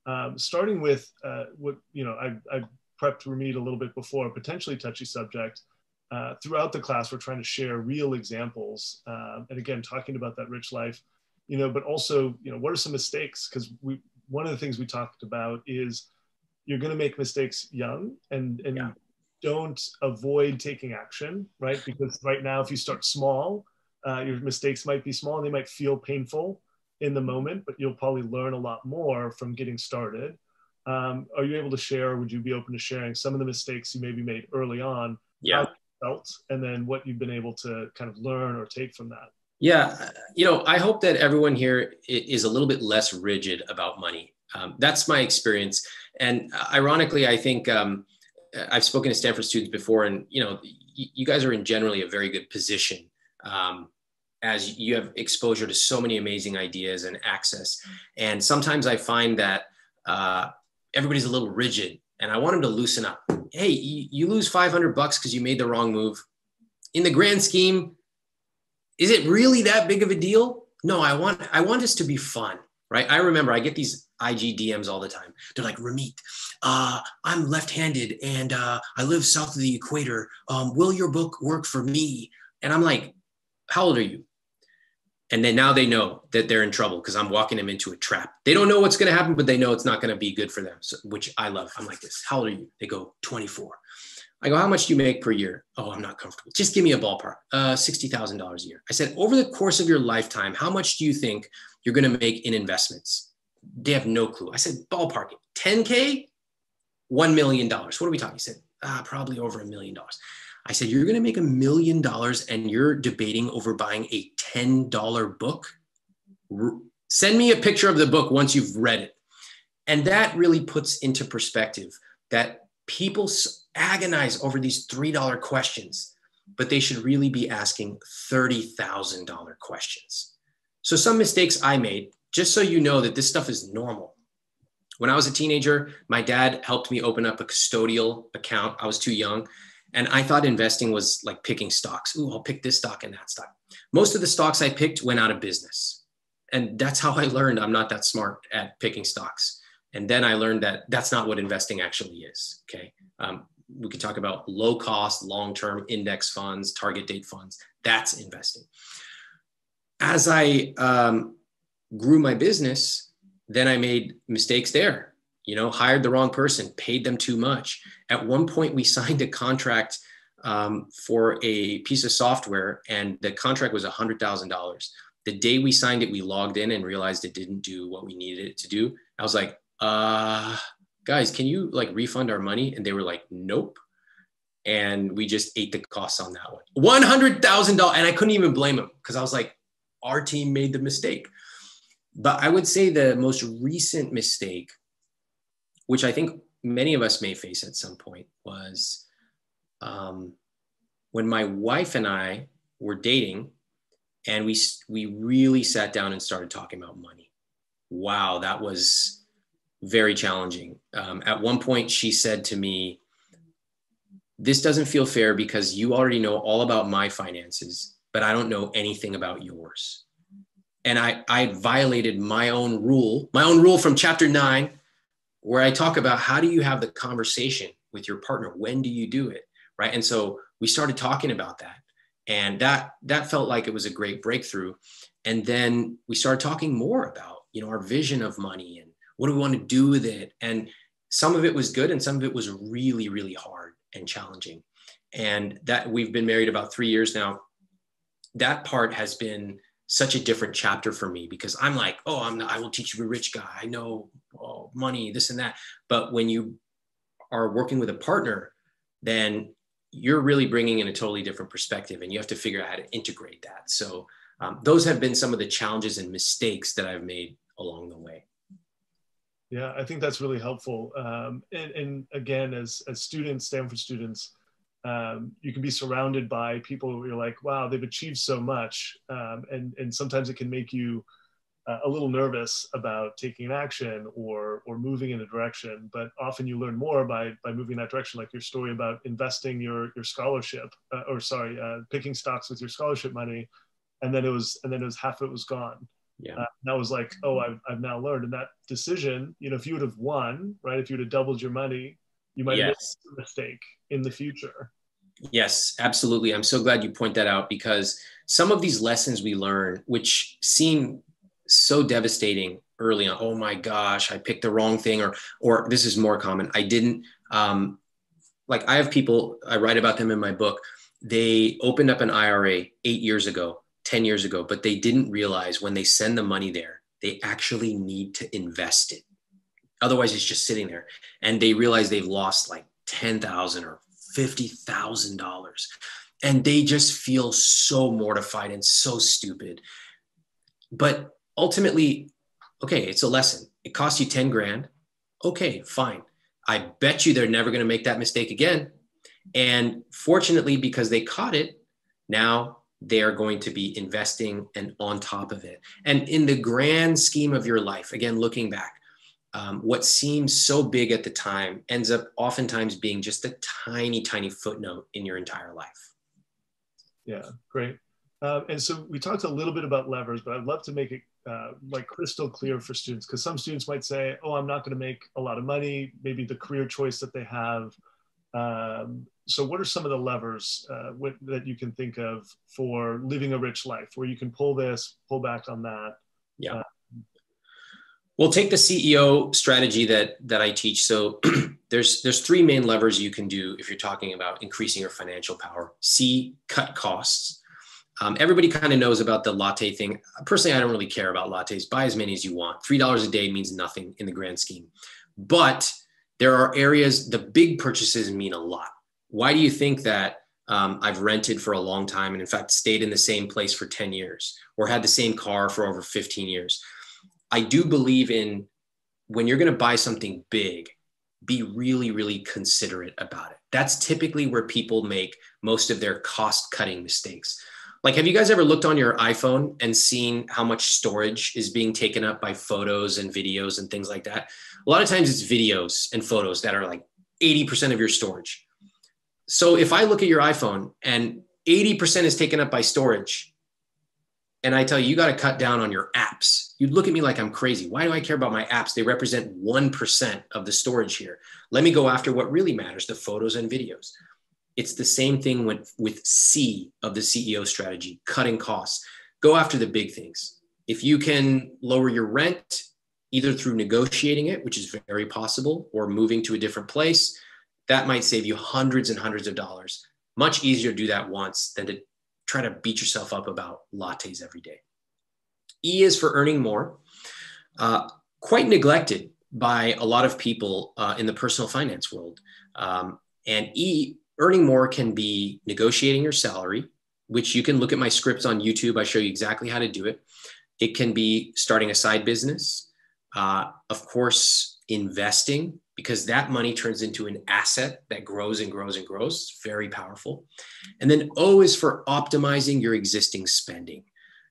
Um, starting with uh, what you know, I, I prepped Ramit a little bit before, a potentially touchy subject. Uh, throughout the class, we're trying to share real examples, uh, and again, talking about that rich life, you know, but also, you know, what are some mistakes? Because we, one of the things we talked about is you're going to make mistakes young, and and yeah. don't avoid taking action, right? Because right now, if you start small, uh, your mistakes might be small and they might feel painful in the moment, but you'll probably learn a lot more from getting started. Um, are you able to share? Would you be open to sharing some of the mistakes you maybe made early on? Yeah. Felt, and then what you've been able to kind of learn or take from that. Yeah, you know, I hope that everyone here is a little bit less rigid about money. Um, that's my experience, and ironically, I think um, I've spoken to Stanford students before, and you know, you guys are in generally a very good position um, as you have exposure to so many amazing ideas and access. And sometimes I find that uh, everybody's a little rigid and I want them to loosen up. Hey, you, you lose 500 bucks because you made the wrong move. In the grand scheme, is it really that big of a deal? No, I want I want this to be fun, right? I remember I get these IG DMs all the time. They're like, Ramit, uh, I'm left-handed and uh, I live south of the equator. Um, will your book work for me? And I'm like, how old are you? And then now they know that they're in trouble because I'm walking them into a trap. They don't know what's going to happen, but they know it's not going to be good for them, so, which I love. I'm like this. How old are you? They go 24. I go, how much do you make per year? Oh, I'm not comfortable. Just give me a ballpark. Uh, $60,000 a year. I said, over the course of your lifetime, how much do you think you're going to make in investments? They have no clue. I said, ballpark it. 10K, $1 million. What are we talking? He said, ah, probably over a million dollars. I said, You're going to make a million dollars and you're debating over buying a $10 book? send me a picture of the book once you've read it. And that really puts into perspective that people agonize over these $3 questions, but they should really be asking $30,000 questions. So, some mistakes I made, just so you know that this stuff is normal. When I was a teenager, my dad helped me open up a custodial account. I was too young. And I thought investing was like picking stocks. Ooh, I'll pick this stock and that stock. Most of the stocks I picked went out of business. And that's how I learned I'm not that smart at picking stocks. And then I learned that that's not what investing actually is. Okay. Um, we could talk about low cost, long term index funds, target date funds. That's investing. As I um, grew my business, then I made mistakes there you know, hired the wrong person, paid them too much. At one point, we signed a contract um, for a piece of software, and the contract was $100,000. The day we signed it, we logged in and realized it didn't do what we needed it to do. I was like, uh, guys, can you like refund our money? And they were like, nope. And we just ate the costs on that one. $100,000. And I couldn't even blame them because I was like, our team made the mistake. But I would say the most recent mistake which I think many of us may face at some point, was um, when my wife and I were dating, and we we really sat down and started talking about money. Wow, that was very challenging. Um, at one point, she said to me, "This doesn't feel fair because you already know all about my finances, but I don't know anything about yours." And I I violated my own rule, my own rule from chapter nine where I talk about how do you have the conversation with your partner? When do you do it? Right. And so we started talking about that. And that that felt like it was a great breakthrough. And then we started talking more about, you know, our vision of money and what do we want to do with it? And some of it was good and some of it was really, really hard and challenging. And that we've been married about three years now. that part has been such a different chapter for me because I'm like, oh, I'm not, I will teach you a rich guy. I know oh, money, this and that. But when you are working with a partner, then you're really bringing in a totally different perspective and you have to figure out how to integrate that. So um, those have been some of the challenges and mistakes that I've made along the way. Yeah, I think that's really helpful. Um, and, and, again, as, as students, Stanford students, um, you can be surrounded by people who you're like, wow, they've achieved so much. Um, and, and sometimes it can make you uh, a little nervous about taking an action or, or moving in a direction. But often you learn more by, by moving that direction, like your story about investing your, your scholarship, uh, or sorry, uh, picking stocks with your scholarship money. And then it was, and then it was half of it was gone. Yeah. Uh, that was like, oh, I've, I've now learned. And that decision, you know, if you would have won, right, if you would have doubled your money, you might yes. made a mistake in the future. Yes, absolutely. I'm so glad you point that out because some of these lessons we learn, which seem so devastating early on, oh my gosh, I picked the wrong thing, or or this is more common. I didn't um, like I have people I write about them in my book. They opened up an IRA eight years ago, ten years ago, but they didn't realize when they send the money there, they actually need to invest it. Otherwise, it's just sitting there, and they realize they've lost like ten thousand or $50,000. And they just feel so mortified and so stupid. But ultimately, okay, it's a lesson. It costs you 10 grand. Okay, fine. I bet you they're never going to make that mistake again. And fortunately, because they caught it, now they are going to be investing and on top of it. And in the grand scheme of your life, again, looking back, um, what seems so big at the time ends up oftentimes being just a tiny, tiny footnote in your entire life. Yeah, great. Uh, and so we talked a little bit about levers, but I'd love to make it uh, like crystal clear for students because some students might say, "Oh, I'm not going to make a lot of money." Maybe the career choice that they have. Um, so, what are some of the levers uh, what, that you can think of for living a rich life, where you can pull this, pull back on that? Yeah. We'll take the CEO strategy that that I teach. So there's there's three main levers you can do if you're talking about increasing your financial power. C, cut costs. Um, everybody kind of knows about the latte thing. Personally, I don't really care about lattes. Buy as many as you want. Three dollars a day means nothing in the grand scheme, but there are areas the big purchases mean a lot. Why do you think that? Um, I've rented for a long time and in fact stayed in the same place for 10 years or had the same car for over 15 years I do believe in when you're going to buy something big, be really, really considerate about it. That's typically where people make most of their cost cutting mistakes. Like, have you guys ever looked on your iPhone and seen how much storage is being taken up by photos and videos and things like that? A lot of times it's videos and photos that are like 80% of your storage. So if I look at your iPhone and 80% is taken up by storage, and I tell you, you got to cut down on your apps. You'd look at me like I'm crazy. Why do I care about my apps? They represent 1% of the storage here. Let me go after what really matters the photos and videos. It's the same thing with, with C of the CEO strategy, cutting costs. Go after the big things. If you can lower your rent, either through negotiating it, which is very possible, or moving to a different place, that might save you hundreds and hundreds of dollars. Much easier to do that once than to try to beat yourself up about lattes every day. E is for earning more. Uh, quite neglected by a lot of people uh, in the personal finance world. Um, and E, earning more can be negotiating your salary, which you can look at my scripts on YouTube. I show you exactly how to do it. It can be starting a side business. Uh, of course, investing because that money turns into an asset that grows and grows and grows. It's very powerful. And then O is for optimizing your existing spending.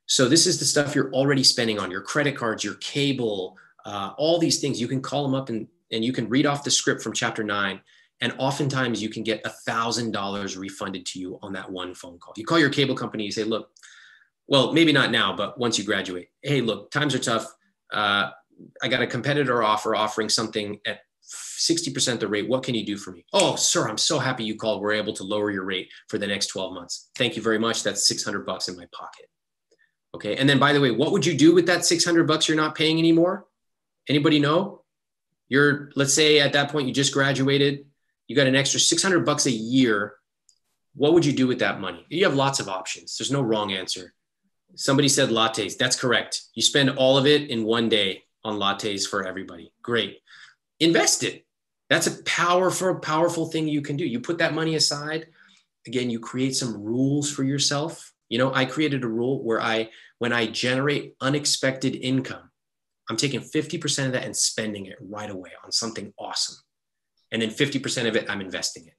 So this is the stuff you're already spending on your credit cards, your cable, uh, all these things. You can call them up and, and you can read off the script from chapter nine. And oftentimes you can get a thousand dollars refunded to you on that one phone call. You call your cable company, you say, look, well, maybe not now, but once you graduate, hey, look, times are tough. Uh, I got a competitor offer offering something at 60% the rate. What can you do for me? Oh, sir, I'm so happy you called. We're able to lower your rate for the next 12 months. Thank you very much. That's 600 bucks in my pocket. Okay. And then by the way, what would you do with that 600 bucks you're not paying anymore? Anybody know? You're, let's say at that point you just graduated, you got an extra 600 bucks a year what would you do with that money? You have lots of options. There's no wrong answer. Somebody said lattes. That's correct. You spend all of it in one day on lattes for everybody. Great. Invest it. That's a powerful, powerful thing you can do. You put that money aside. Again, you create some rules for yourself. You know, I created a rule where I, when I generate unexpected income, I'm taking 50% of that and spending it right away on something awesome. And then 50% of it, I'm investing it.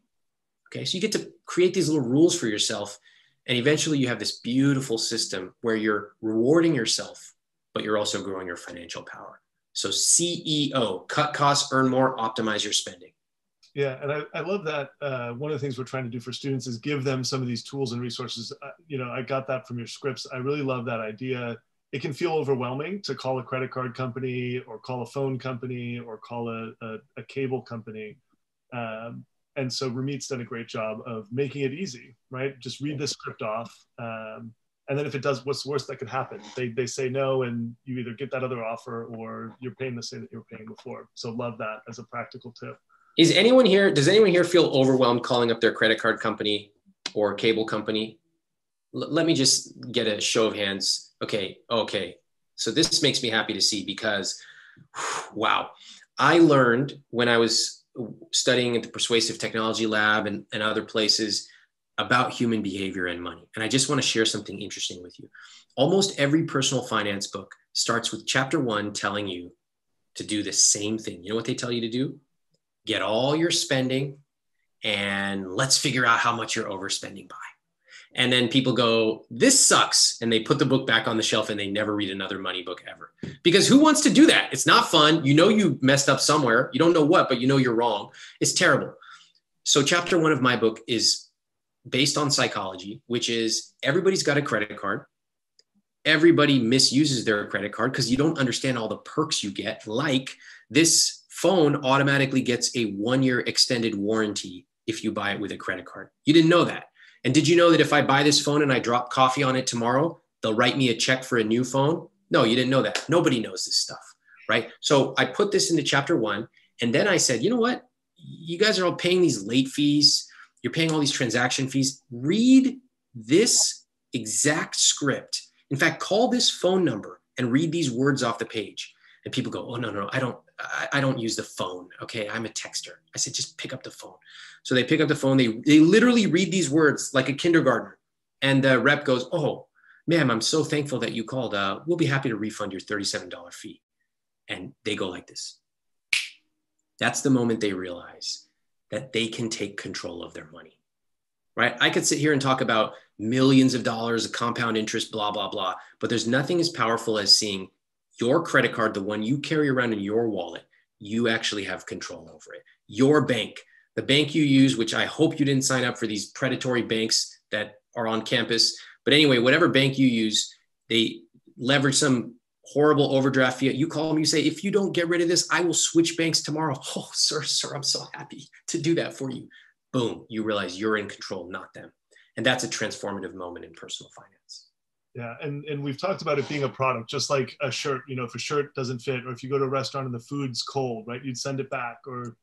Okay. So you get to create these little rules for yourself. And eventually you have this beautiful system where you're rewarding yourself, but you're also growing your financial power. So CEO, cut costs, earn more, optimize your spending. Yeah, and I, I love that. Uh, one of the things we're trying to do for students is give them some of these tools and resources. Uh, you know, I got that from your scripts. I really love that idea. It can feel overwhelming to call a credit card company or call a phone company or call a, a, a cable company. Um, and so Ramit's done a great job of making it easy, right? Just read the script off. Um, and then if it does, what's the worst that could happen? They, they say no, and you either get that other offer or you're paying the same that you were paying before. So love that as a practical tip. Is anyone here, does anyone here feel overwhelmed calling up their credit card company or cable company? L- let me just get a show of hands. Okay, okay. So this makes me happy to see because, wow, I learned when I was studying at the Persuasive Technology Lab and, and other places about human behavior and money. And I just want to share something interesting with you. Almost every personal finance book starts with chapter one telling you to do the same thing. You know what they tell you to do? Get all your spending and let's figure out how much you're overspending by. And then people go, This sucks. And they put the book back on the shelf and they never read another money book ever. Because who wants to do that? It's not fun. You know, you messed up somewhere. You don't know what, but you know you're wrong. It's terrible. So, chapter one of my book is based on psychology, which is everybody's got a credit card. Everybody misuses their credit card because you don't understand all the perks you get. Like this phone automatically gets a one year extended warranty if you buy it with a credit card. You didn't know that. And did you know that if I buy this phone and I drop coffee on it tomorrow, they'll write me a check for a new phone? No, you didn't know that. Nobody knows this stuff, right? So I put this into chapter one. And then I said, you know what? You guys are all paying these late fees you're paying all these transaction fees. Read this exact script. In fact, call this phone number and read these words off the page. And people go, "Oh no, no, I don't, I, don't use the phone. Okay, I'm a texter." I said, "Just pick up the phone." So they pick up the phone. They they literally read these words like a kindergartner, and the rep goes, "Oh, ma'am, I'm so thankful that you called. Uh, we'll be happy to refund your thirty-seven dollar fee." And they go like this. That's the moment they realize that they can take control of their money, right? I could sit here and talk about millions of dollars of compound interest, blah, blah, blah, but there's nothing as powerful as seeing your credit card, the one you carry around in your wallet, you actually have control over it. Your bank, the bank you use, which I hope you didn't sign up for these predatory banks that are on campus. But anyway, whatever bank you use, they leverage some horrible overdraft fee. You call them, you say, if you don't get rid of this, I will switch banks tomorrow. Oh, sir, sir, I'm so happy to do that for you. Boom, you realize you're in control, not them. And that's a transformative moment in personal finance. Yeah, and, and we've talked about it being a product, just like a shirt. You know, if a shirt doesn't fit, or if you go to a restaurant and the food's cold, right, you'd send it back, or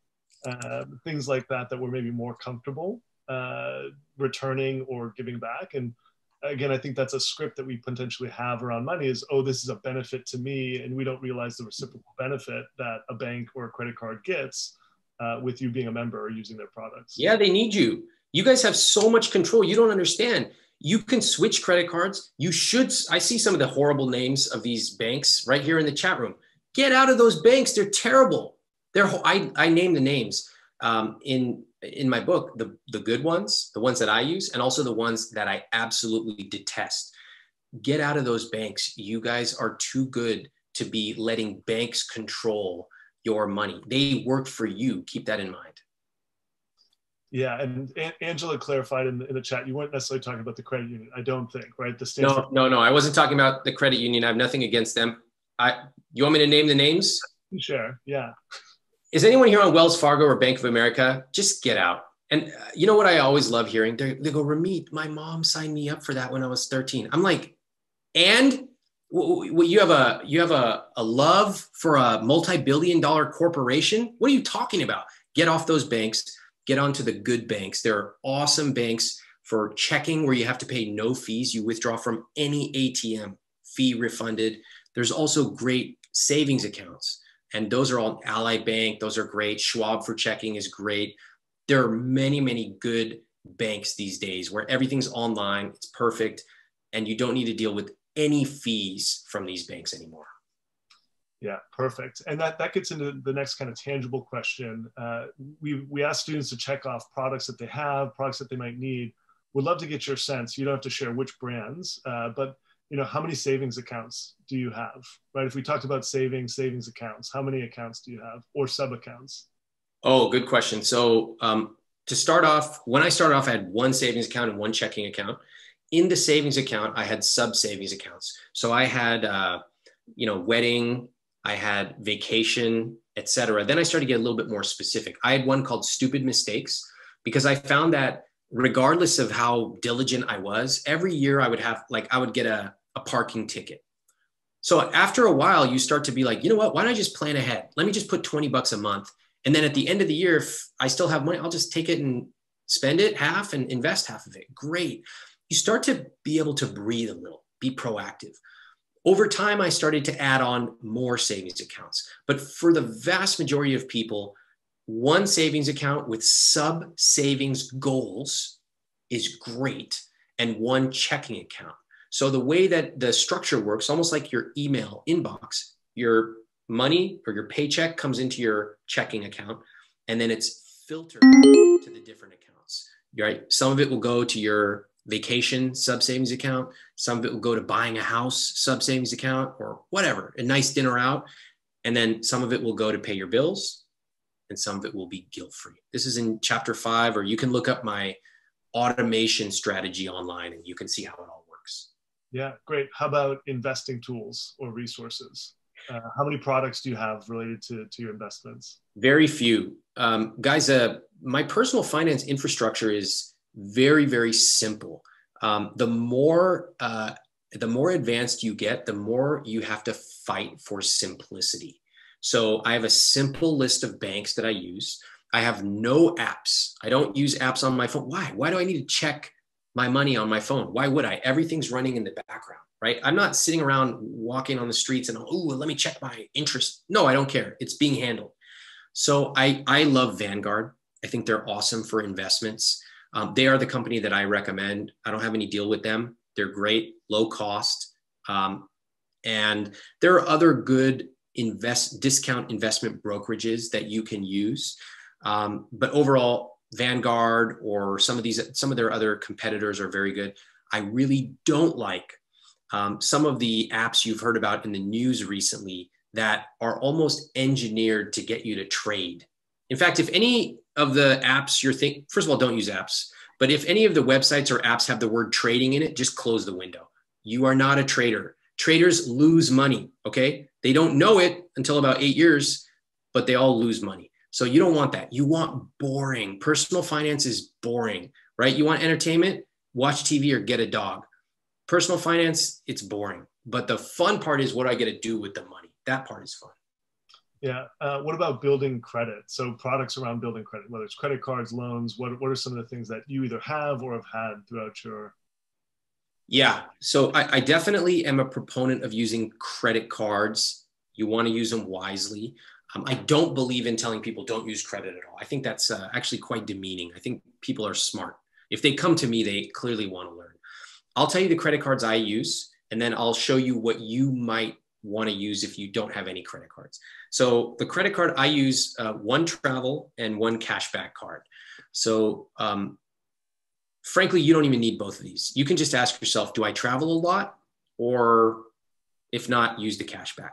uh, things like that that were maybe more comfortable uh, returning or giving back. And again, I think that's a script that we potentially have around money is, oh, this is a benefit to me. And we don't realize the reciprocal benefit that a bank or a credit card gets uh, with you being a member or using their products. Yeah, they need you. You guys have so much control. You don't understand. You can switch credit cards. You should. I see some of the horrible names of these banks right here in the chat room. Get out of those banks. They're terrible. They're, I, I name the names um, in in my book the the good ones the ones that i use and also the ones that i absolutely detest get out of those banks you guys are too good to be letting banks control your money they work for you keep that in mind yeah, and Angela clarified in the, in the chat, you weren't necessarily talking about the credit union. I don't think, right? The Stanford- no, no, no. I wasn't talking about the credit union. I have nothing against them. I, you want me to name the names? Sure. Yeah is anyone here on Wells Fargo or Bank of America? Just get out. And uh, you know what I always love hearing? They, they go, Ramit, my mom signed me up for that when I was 13. I'm like, and you have a you have a, a love for a multi-billion dollar corporation what are you talking about get off those banks get onto the good banks there are awesome banks For checking, where you have to pay no fees, you withdraw from any ATM, fee refunded. There's also great savings accounts, and those are all Ally Bank. Those are great. Schwab for checking is great. There are many, many good banks these days where everything's online, it's perfect, and you don't need to deal with any fees from these banks anymore. Yeah, perfect. And that, that gets into the next kind of tangible question. Uh, we, we ask students to check off products that they have, products that they might need. Would love to get your sense. You don't have to share which brands, uh, but you know, how many savings accounts do you have, right? If we talked about savings, savings accounts, how many accounts do you have or sub accounts? Oh, good question. So um, to start off, when I started off, I had one savings account and one checking account. In the savings account, I had sub savings accounts. So I had, uh, you know, wedding, I had vacation, etc. Then I started to get a little bit more specific. I had one called Stupid Mistakes because I found that regardless of how diligent I was, every year I would have like I would get a, a parking ticket. So after a while, you start to be like, you know what? Why don't I just plan ahead? Let me just put 20 bucks a month. And then at the end of the year, if I still have money, I'll just take it and spend it half and invest half of it. Great. You start to be able to breathe a little, be proactive. Over time, I started to add on more savings accounts. But for the vast majority of people, one savings account with sub savings goals is great, and one checking account. So the way that the structure works, almost like your email inbox, your money or your paycheck comes into your checking account, and then it's filtered to the different accounts. Right? Some of it will go to your vacation sub savings account. Some of it will go to buying a house sub savings account or whatever, a nice dinner out. And then some of it will go to pay your bills and some of it will be guilt free. This is in chapter five, or you can look up my automation strategy online and you can see how it all works. Yeah, great. How about investing tools or resources? Uh, how many products do you have related to, to your investments? Very few. Um, guys, uh, my personal finance infrastructure is very, very simple. Um, the more uh, the more advanced you get, the more you have to fight for simplicity. So I have a simple list of banks that I use. I have no apps. I don't use apps on my phone. Why? Why do I need to check my money on my phone? Why would I? Everything's running in the background, right? I'm not sitting around walking on the streets and, oh, let me check my interest. No, I don't care. It's being handled. So I, I love Vanguard. I think they're awesome for investments. Um, they are the company that I recommend. I don't have any deal with them. They're great, low cost. Um, and there are other good invest discount investment brokerages that you can use. Um, but overall, Vanguard or some of these, some of their other competitors are very good. I really don't like um, some of the apps you've heard about in the news recently that are almost engineered to get you to trade. In fact, if any of the apps you're thinking, first of all, don't use apps. But if any of the websites or apps have the word trading in it, just close the window. You are not a trader. Traders lose money. Okay. They don't know it until about eight years, but they all lose money. So you don't want that. You want boring. Personal finance is boring, right? You want entertainment, watch TV or get a dog. Personal finance, it's boring. But the fun part is what I get to do with the money? That part is fun. Yeah. Uh, what about building credit? So products around building credit, whether it's credit cards, loans, what, what are some of the things that you either have or have had throughout your? Yeah. So I, I definitely am a proponent of using credit cards. You want to use them wisely. Um, I don't believe in telling people don't use credit at all. I think that's uh, actually quite demeaning. I think people are smart. If they come to me, they clearly want to learn. I'll tell you the credit cards I use, and then I'll show you what you might want to use if you don't have any credit cards. So the credit card I use uh, one travel and one cashback card. So um, frankly, you don't even need both of these. You can just ask yourself, do I travel a lot? Or if not, use the cashback.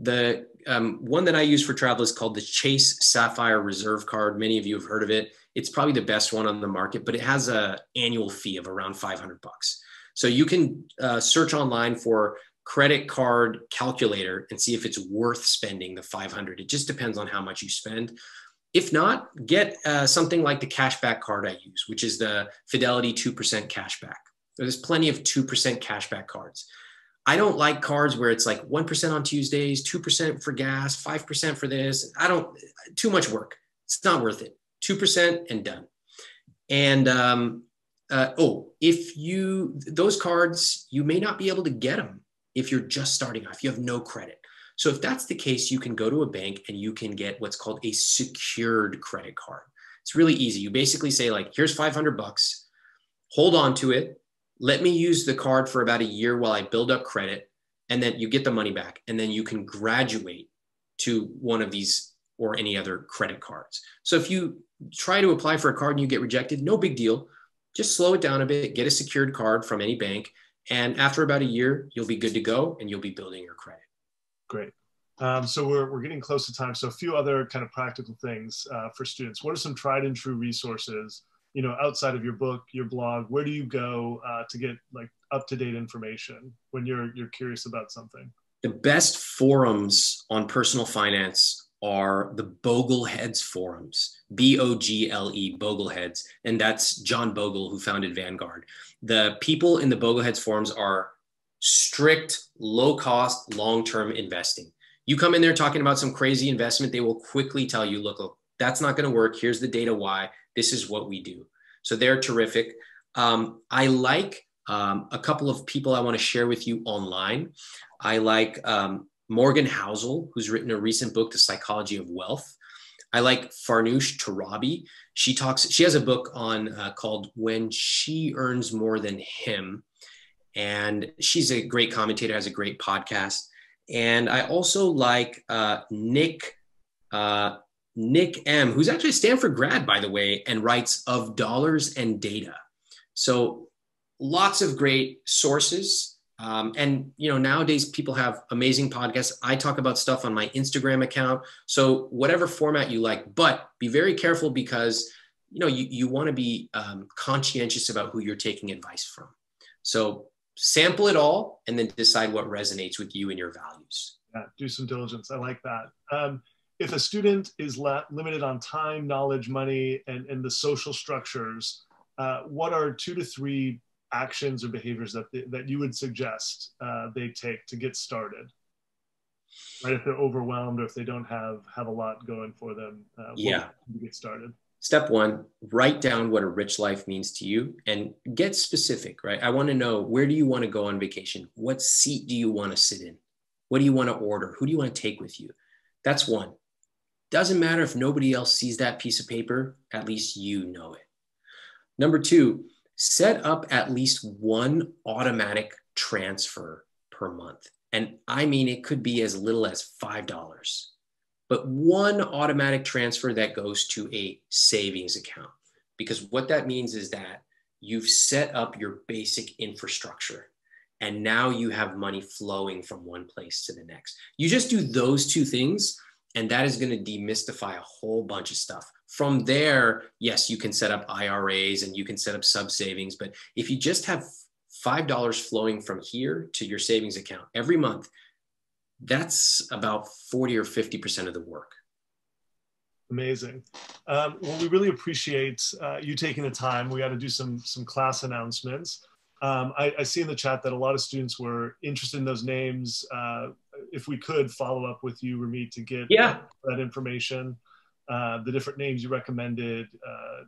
The um, one that I use for travel is called the Chase Sapphire Reserve Card. Many of you have heard of it. It's probably the best one on the market, but it has a annual fee of around 500 bucks. So you can uh, search online for credit card calculator and see if it's worth spending the 500 it just depends on how much you spend if not get uh, something like the cashback card i use which is the fidelity 2% cashback. There's plenty of 2% cashback cards. I don't like cards where it's like 1% on tuesdays 2% for gas 5% for this. I don't too much work. It's not worth it. 2% and done. And um, uh, oh, if you, those cards, you may not be able to get them if you're just starting off, you have no credit. So if that's the case, you can go to a bank and you can get what's called a secured credit card. It's really easy. You basically say like, here's 500 bucks, hold on to it. Let me use the card for about a year while I build up credit. And then you get the money back. And then you can graduate to one of these or any other credit cards. So if you try to apply for a card and you get rejected, no big deal. Just slow it down a bit, get a secured card from any bank. And after about a year, you'll be good to go and you'll be building your credit. Great. Um, so we're, we're getting close to time. So a few other kind of practical things uh, for students. What are some tried and true resources, you know, outside of your book, your blog, where do you go uh, to get like up-to-date information when you're, you're curious about something? The best forums on personal finance are the Bogleheads forums, B O G L E, Bogleheads. And that's John Bogle, who founded Vanguard. The people in the Bogleheads forums are strict, low cost, long term investing. You come in there talking about some crazy investment, they will quickly tell you, look, look that's not going to work. Here's the data why. This is what we do. So they're terrific. Um, I like um, a couple of people I want to share with you online. I like um, Morgan Housel, who's written a recent book, The Psychology of Wealth. I like Farnoosh Torabi. She talks. She has a book on uh, called "When She Earns More Than Him," and she's a great commentator. Has a great podcast. And I also like uh, Nick uh, Nick M, who's actually a Stanford grad, by the way, and writes of dollars and data. So lots of great sources um, and you know nowadays people have amazing podcasts. I talk about stuff on my Instagram account. So whatever format you like, but be very careful because you know you, you want to be um, conscientious about who you're taking advice from. So sample it all and then decide what resonates with you and your values. Yeah, do some diligence. I like that. Um, if a student is la- limited on time, knowledge, money, and, and the social structures, uh, what are two to three actions or behaviors that they, that you would suggest uh, they take to get started right if they're overwhelmed or if they don't have have a lot going for them uh, yeah to get started step one write down what a rich life means to you and get specific right? I want to know where do you want to go on vacation? What seat do you want to sit in? What do you want to order? Who do you want to take with you? That's one. Doesn't matter if nobody else sees that piece of paper at least you know it. Number two set up at least one automatic transfer per month. And I mean, it could be as little as $5, but one automatic transfer that goes to a savings account. Because what that means is that you've set up your basic infrastructure and now you have money flowing from one place to the next. You just do those two things, and that is going to demystify a whole bunch of stuff. From there, yes, you can set up IRAs and you can set up sub savings. But if you just have $5 flowing from here to your savings account every month, that's about 40 or 50% of the work. Amazing. Um, well, we really appreciate uh, you taking the time. We got to do some some class announcements. Um, I, I, see in the chat that a lot of students were interested in those names. Uh, if we could follow up with you, Ramit, to get yeah. that information. Uh, the different names you recommended. Uh,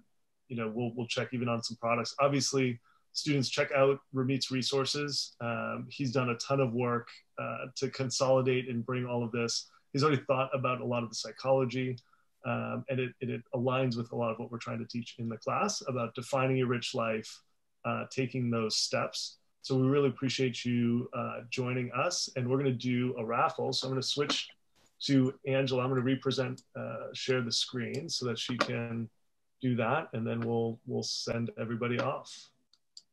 you know, we'll, we'll check even on some products. Obviously, students check out Ramit's resources. Um, he's done a ton of work uh, to consolidate and bring all of this. He's already thought about a lot of the psychology, um, and it, it, it, aligns with a lot of what we're trying to teach in the class about defining a rich life, uh, taking those steps. So we really appreciate you uh, joining us, and we're going to do a raffle. So I'm going to switch to Angela. I'm going to represent, uh, share the screen so that she can do that, and then we'll we'll send everybody off.